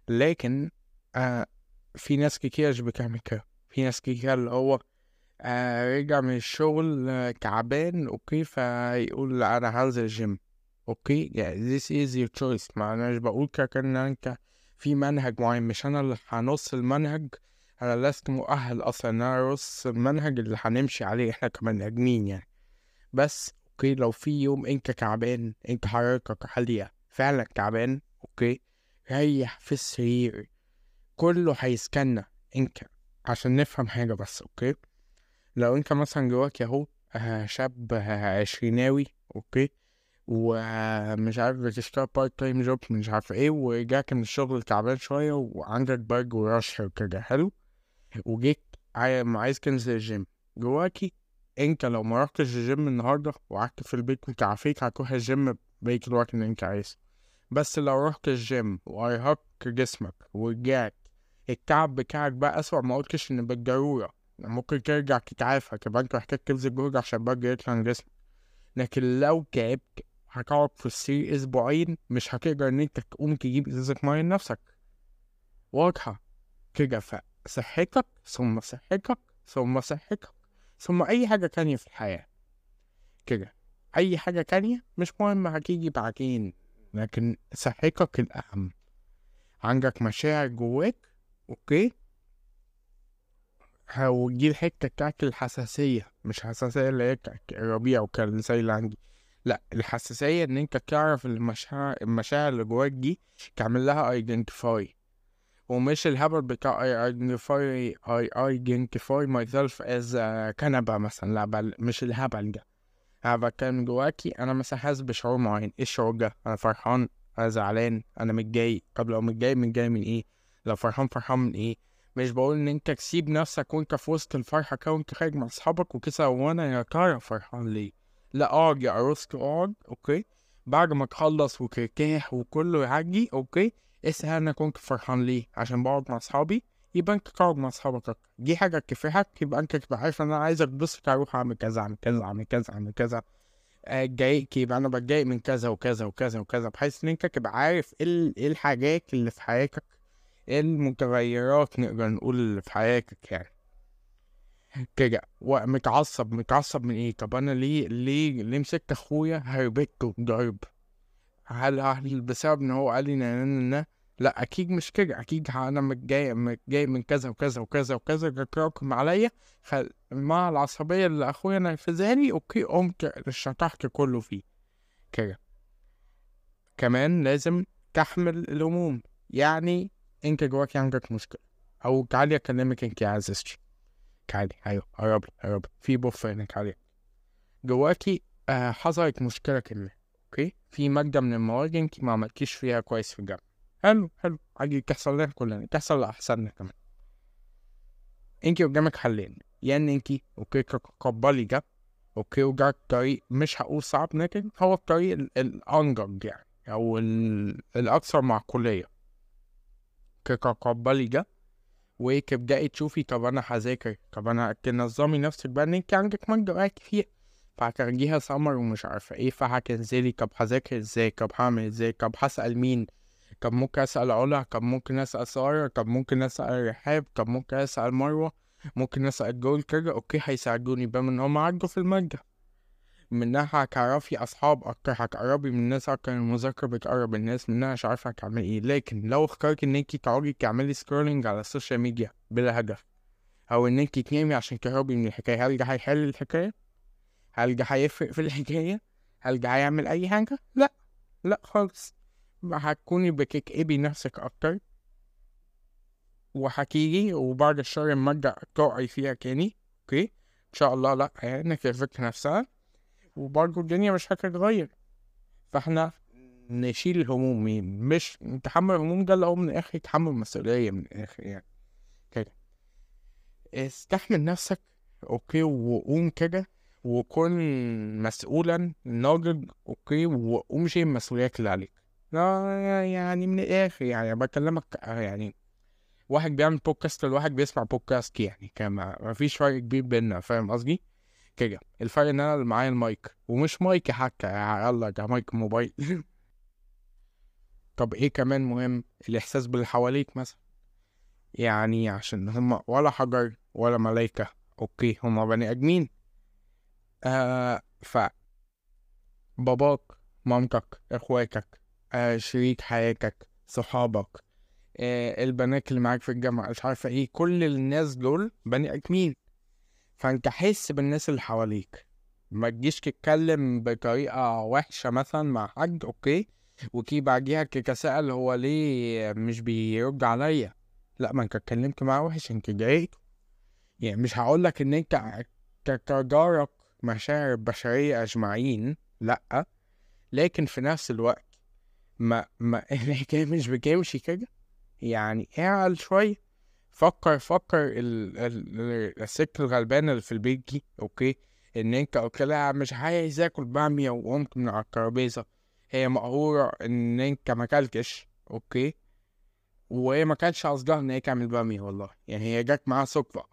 لكن آه في ناس كتير بتعمل كده. في ناس كتير اللي هو آه رجع من الشغل آه okay فيقول أنا هنزل ال gym okay؟ يعني this is your choice. ما أنا مش بقول كده ان أنت في منهج معين. مش أنا اللي هنص المنهج. أنا لست مؤهل أصلا إن أنا أرص المنهج اللي هنمشي عليه. إحنا كمان ادمين يعني. بس okay لو في يوم أنت تعبان أنت حرارتك عالية فعلا تعبان okay ريح في السرير. كله هيسكننا. انت عشان نفهم حاجة بس okay؟ لو انت مثلا جواك أهو آه شاب آه عشريناوي okay؟ ومش عارف بتشتغل part-time job مش عارف إيه وجاي من الشغل تعبان شوية وعندك برد ورشح وكده حلو؟ وجيت عايز تنزل الجيم جواكي انت لو ما رحتش الجيم النهاردة وقعدت في البيت وتعافيك هتروح الجيم بقية الوقت اللي انت عايز بس لو رحت الجيم وأرهقت جسمك ورجعت التعب بتاعك بقى أسوأ ما قلتش إن بالضرورة. ممكن ترجع تتعافى أنت محتاج تبذل جهد عشان البرد يطلع من جسمك. لكن لو تعبت هتقعد في السرير أسبوعين مش هتقدر إن أنت تقوم تجيب إزازة مية لنفسك. واضحة. كده فصحتك ثم صحتك ثم صحتك ثم أي حاجة تانية في الحياة. كده. أي حاجة تانية مش مهم هتيجي بعدين. لكن صحتك الأهم. عندك مشاعر جواك أوكي؟ ودي الحتة بتاعت الحساسية مش حساسية اللي هي الربيع وكان زي اللي عندي. لا الحساسية إن أنت تعرف المشاعر المشاعر اللي جواك دي تعمل لها identify ومش الهبل بتاع I identify I identify myself as كنبة مثلا لا مش الهبل ده. أنا بتكلم جواكي أنا مثلا حاسس بشعور معين. إيه الشعور ده؟ أنا فرحان أنا زعلان أنا متضايق. طب لو متضايق متضايق من إيه؟ لو فرحان فرحان من إيه؟ مش بقول إن أنت تسيب نفسك وأنت في وسط الفرحة كده وأنت خارج مع أصحابك وكده وأنا يا ترى فرحان ليه؟ لا أقعد يا عروسك أقعد okay؟ بعد ما تخلص وترتاح وكله يعجي أوكي؟ اسأل أنا كنت فرحان ليه؟ عشان بقعد مع أصحابي؟ يبقى أنت تقعد مع أصحابك دي حاجة تكفيك يبقى أنت تبقى عارف إن أنا عايز أتبسط أروح أعمل كذا أعمل كذا أعمل كذا أعمل كذا. اتضايقت يبقى أنا بتضايق من كذا وكذا وكذا وكذا بحيث إن أنت تبقى عارف إيه إيه الحاجات اللي في حياتك المتغيرات نقدر نقول في حياتك يعني؟ كده ومتعصب متعصب من إيه؟ طب أنا ليه ليه ليه مسكت اخويا هربته ضرب هل هل بسبب ان هو قال لي نا لا أكيد مش كده. أكيد أنا متضايق متضايق من كذا وكذا وكذا وكذا تراكم عليا خل... مع العصبية اللي اخويا نرفزها لي أوكي قمت شطحت كله فيه. كده. كمان لازم تحمل الهموم. يعني انت جواك عندك مشكلة. أو تعالي أكلمك انت يا عزيزتي تعالي أيوه قربي قربي في بوف هناك عليك. جواكي آه حصلت مشكلة كده okay؟ في مادة من المواد انت ما عملتيش فيها كويس في الجامعة. حلو حلو. عادي تحصل لنا كلنا تحصل لأحسننا كمان. انت قدامك حلين. يا ان انت okay تقبلي ده okay وجاك طريق مش هقول صعب لكن هو الطريق ال- الانجج يعني أو ال- الأكثر معقولية. تقبلي ده وتبدأي تشوفي طب أنا هذاكر طب أنا تنظمي نفسك بقى إن انت عندك مادة كتير فهترجيها سمر ومش عارفة إيه فهتنزلي طب هذاكر إزاي طب هعمل إزاي طب هسأل مين طب ممكن أسأل علا طب ممكن أسأل سارة طب ممكن أسأل رحاب طب ممكن أسأل مروة ممكن أسأل جول كده okay هيساعدوني بما إن هما عدوا في المادة. منها هتعرفي أصحاب أكتر هتقربي من الناس أكتر المذاكرة بتقرب الناس منها مش عارفة هتعملي إيه لكن لو اخترتي إن انتي تقعدي تعملي scrolling على ال social media بلا هدف أو إن انتي تنامي عشان تهربي من الحكاية هل ده هيحل الحكاية؟ هل ده هيفرق في الحكاية؟ هل ده هيعمل أي حاجة؟ لأ لأ خالص هتكوني بتكئبي نفسك أكتر وهتيجي وبعد الشهر المادة تقعي فيها تاني أوكي إن شاء الله لأ يعني كرفت نفسها وبرضه الدنيا مش هتتغير. فاحنا نشيل الهموم مش تحمل الهموم ده اللي هو من الآخر تحمل مسؤولية من الآخر يعني. كده. استحمل نفسك okay وقوم كده وكن مسؤولا ناضج okay وقوم شيل المسؤوليات اللي عليك. لا يعني من الآخر يعني بكلمك يعني واحد بيعمل بودكاست والواحد بيسمع بودكاست يعني كما ما فيش فرق كبير بينا فاهم قصدي؟ كده الفرق إن أنا اللي معايا المايك ومش مايك حتى يلا ده مايك موبايل. طب إيه كمان مهم؟ الإحساس باللي حواليك مثلا. يعني عشان هما ولا حجر ولا ملايكة. okay هما بني آدمين. آه ف باباك مامتك إخواتك آه شريك حياتك صحابك آه البنات اللي معاك في الجامعة مش عارفة إيه كل الناس دول بني آدمين. فانت حس بالناس اللي حواليك. ما تجيش تتكلم بطريقة وحشة مثلا مع حد okay؟ okay بعديها تتساءل هو ليه مش بيرد عليا؟ لأ ما أنت اتكلمت معاه وحش أنت ضايقته يعني مش هقولك إن أنت تتجارك مشاعر البشرية أجمعين لأ. لكن في نفس الوقت ما ما الحكاية مش بتمشي كده. يعني اعقل شوية. فكر فكر ال ال الست الغلبانة اللي في البيت دي okay؟ إن أنت قلت لها مش عايز آكل بامية وقمت من على الترابيزة. هي مقهورة إن أنت ماكلتش okay؟ وهي ما كانتش قصدها إن هي تعمل بامية والله. يعني هي جت معاها صدفة.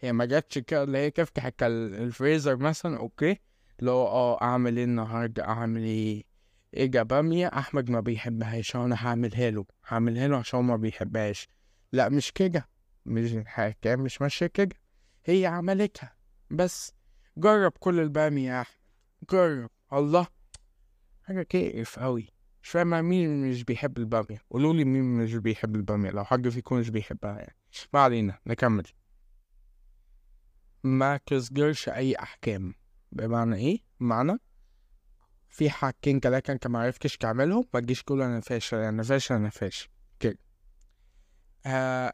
هي ما جاتش كده اللي هي تفتح الفريزر مثلا okay؟ اللي هو آه أعمل إيه النهاردة؟ أعمل إيه؟ اجا بامية؟ أحمد ما بيحبهاش أنا هعملها له هعملها له عشان ما بيحبهاش. لا مش كده. مش الحكاية مش ماشية كده. هي عملتها. بس جرب كل البامية يا أحمد. جرب. الله. حاجة كيف أوي. مش فاهم مين مش بيحب البامية. قولولي مين مش بيحب البامية. لو حد فيكم مش بيحبها يعني. ما علينا. نكمل. ما تصدرش أي أحكام. بمعنى إيه؟ بمعنى في حاجتين تلاتة أنت معرفتش تعملهم ما تجيش تقول أنا فاشل. أنا فاشل أنا فاشل. كده. آه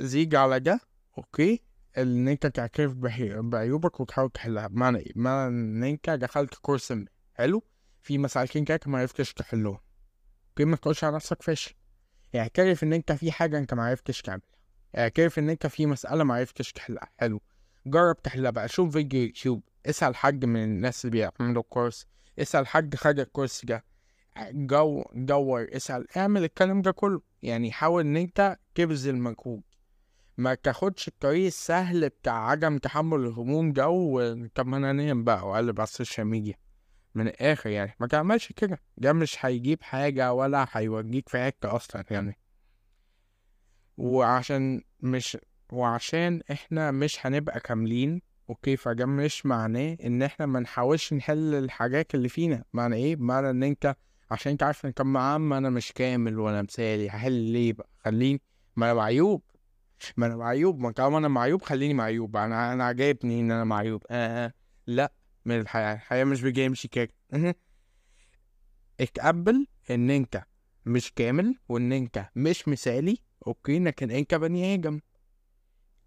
زيد على ده okay؟ إن أنت تعترف بعيوبك وتحاول تحلها. بمعنى إيه؟ بمعنى إن أنت دخلت course ما حلو؟ في مسألتين كده ما عرفتش تحلهم. okay؟ ما تقولش على نفسك فاشل. اعترف إن إنت في حاجة أنت ما عرفتش تعملها. اعترف إن إنت في مسألة ما عرفتش تحلها. حلو. جرب تحلها بقى. شوف فيديو يوتيوب. اسأل حد من الناس اللي بيعملوا ال course. اسأل حد خد ال course ده. جو دور. اسأل. اعمل الكلام ده كله. يعني حاول إن إنت تبذل مجهود. ما تاخدش الطريق السهل بتاع عدم تحمل الهموم ده وطب أنا أنام بقى وأقلب على ال social media. من الآخر يعني ما تعملش كده. ده مش هيجيب حاجة ولا هيوديك في حتة أصلا يعني. وعشان مش وعشان إحنا مش هنبقى كاملين okay فده مش معناه إن إحنا ما نحاولش نحل الحاجات اللي فينا. معنى إيه؟ معنى إن أنت عشان انت عارف ان يا عم أنا مش كامل ولا مثالي هحل ليه بقى؟ خليني. ما أنا معيوب ما أنا معيوب ما طالما أنا معيوب خليني معيوب أنا أنا عجبني إن أنا معيوب؟ آه, آه. لأ من الحياة الحياة مش بيمشي كده اتقبل إن أنت مش كامل وإن أنت مش مثالي أوكي؟ لكن أنت بني آدم.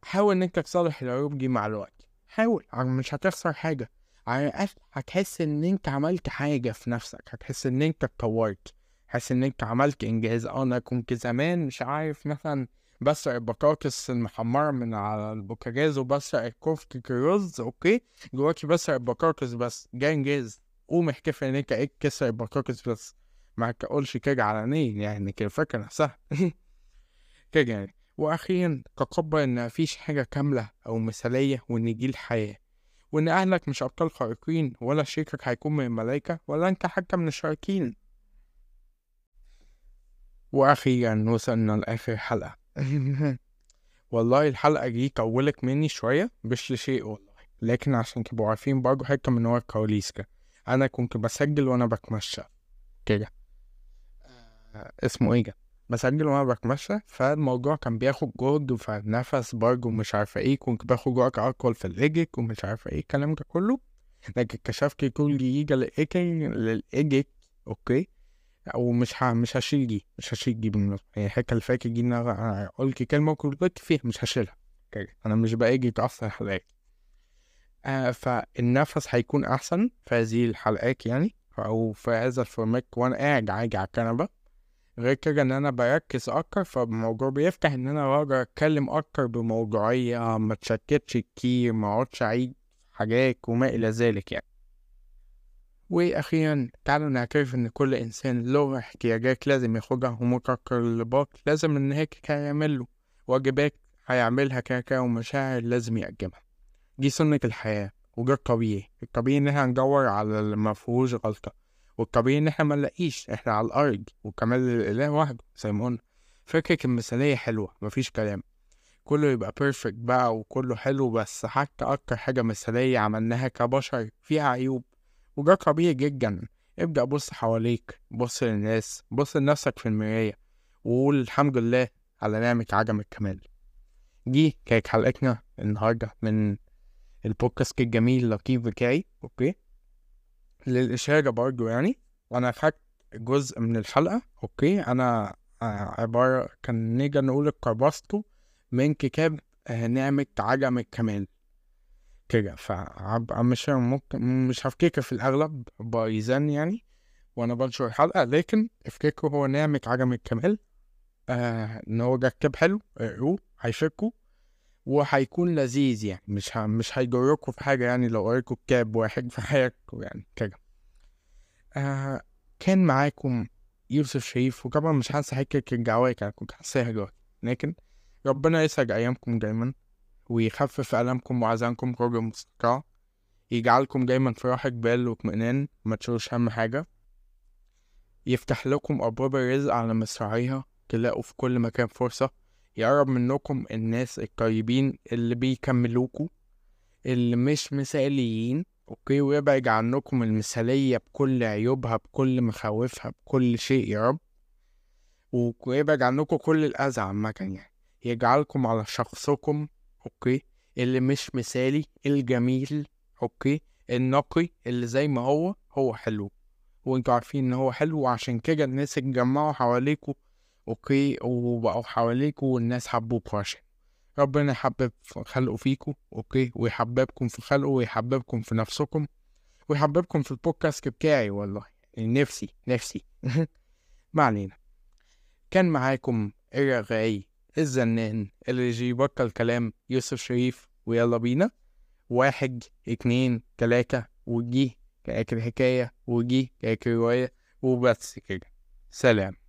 حاول إن أنت تصلح العيوب دي مع الوقت. حاول مش هتخسر حاجة. على الأقل هتحس إن أنت عملت حاجة في نفسك. هتحس إن أنت اتطورت. هتحس إن أنت عملت إنجاز. أنا كنت زمان مش عارف مثلا بسرق البطاطس المحمرة من على البوتاجاز وبسرق كفتة الرز okay؟ دلوقتي بسرق البطاطس بس. ده إنجاز قوم احتفل إن أنت إيه سرقت البطاطس بس. ما تقولش كده علنيا يعني كده الفكرة نفسها. كده يعني. وأخيرا تقبل إن مفيش حاجة كاملة أو مثالية وإن دي الحياة وإن أهلك مش أبطال خارقين ولا شريكك هيكون من الملايكة ولا أنت حتى من الشاركين. وأخيرا وصلنا لآخر حلقة. والله الحلقة دي طولت مني شوية مش لشيء والله. لكن عشان تبقوا عارفين برضه حتة من ورا الكواليس أنا كنت بسجل وأنا بتمشى. كده. آه اسمه إيه ده؟ بسجل وأنا بتمشى فالموضوع كان بياخد جهد فنفس برضه مش عارفة إيه. كنت باخد وقت أطول في الإيجيك ومش عارفة إيه الكلام ده كله. لكن اكتشفت كل جيجا للإيجيك للإيجيك okay؟ ومش ه... مش هشيل دي مش هشيل دي بالمناسبة يعني الحكاية اللي فاتت دي أنا قلت كلمة وكنت فيها مش هشيلها. أنا مش بأجي أصلا الحلقات آه فالنفس هيكون أحسن في هذه الحلقات يعني أو في هذا ال format وأنا قاعد عادي على الكنبة. غير كده إن أنا بركز أكتر فالموضوع بيفتح إن أنا أقدر أتكلم أكتر بموضوعية ما تشتتش كتير ما أقعدش أعيد حاجات وما إلى ذلك يعني. وأخيرا تعالوا نعترف إن كل إنسان له احتياجات لازم ياخدها ومتطلبات لازم إن هيك هيعمل له. واجبات هيعملها كده ومشاعر لازم يقدمها. دي سنة الحياة وده الطبيعي. الطبيعي إن إحنا ندور على اللي غلطة. والطبيعي إن إحنا ما نلاقيش إحنا على الأرض وكمال الإله وحده زي ما قلنا. فكرة المثالية حلوة مفيش كلام. كله يبقى perfect بقى وكله حلو بس حتى أكتر حاجة مثالية عملناها كبشر فيها عيوب. وده طبيعي جدا. ابدأ بص حواليك بص للناس بص لنفسك في المراية وقول الحمد لله على نعمة عدم الكمال. دي كانت حلقتنا النهاردة من البودكاست الجميل اللطيف بتاعي okay؟ للإشارة برضو يعني. وأنا خدت جزء من الحلقة okay؟ أنا عبارة كان نيجي نقول اقتبسته من كتاب آه، نعمة عدم الكمال. كده. فهبقى مش ممكن مش هفتكر في الأغلب بايزان يعني وأنا بنشر الحلقة لكن افتكروا هو نعمة عدم الكمال آه إن هو كتاب حلو اقروه هيفكوا وهيكون لذيذ يعني. مش ه... مش هيجركوا في حاجة يعني لو قريتوا كتاب واحد في حياتكم يعني كده. آه كان معاكم يوسف شريف وطبعا مش هنسى حكاية الجواك أنا كنت هنساها لكن ربنا يسعد أيامكم دايما. ويخفف ألمكم وعزانكم قرب المستقع يجعلكم دايما في راحة بال واطمئنان ما هم حاجة. يفتح لكم أبواب الرزق على مصراعيها. تلاقوا في كل مكان فرصة. يقرب منكم الناس الطيبين اللي بيكملوكوا اللي مش مثاليين. okay ويبعد عنكم المثالية بكل عيوبها بكل مخاوفها بكل شيء يا رب. ويبعد عنكم كل الأذى عامة يعني. يجعلكم على شخصكم okay. اللي مش مثالي الجميل okay. النقي اللي زي ما هو هو حلو. وانتوا عارفين إن هو حلو وعشان كده الناس اتجمعوا حواليكوا okay. وبقوا حواليكوا والناس حبوكوا عشان ربنا يحبب خلقه فيكوا okay. ويحببكم في خلقه ويحببكم في نفسكم. ويحببكم في البودكاست بتاعي والله. نفسي نفسي. ما علينا. كان معاكم الرغاي الزنان اللي يبطل كلام يوسف شريف ويلا بينا. واحد اتنين تلاتة وجيالك الحكاية وجيالك الرواية وبس كده. سلام.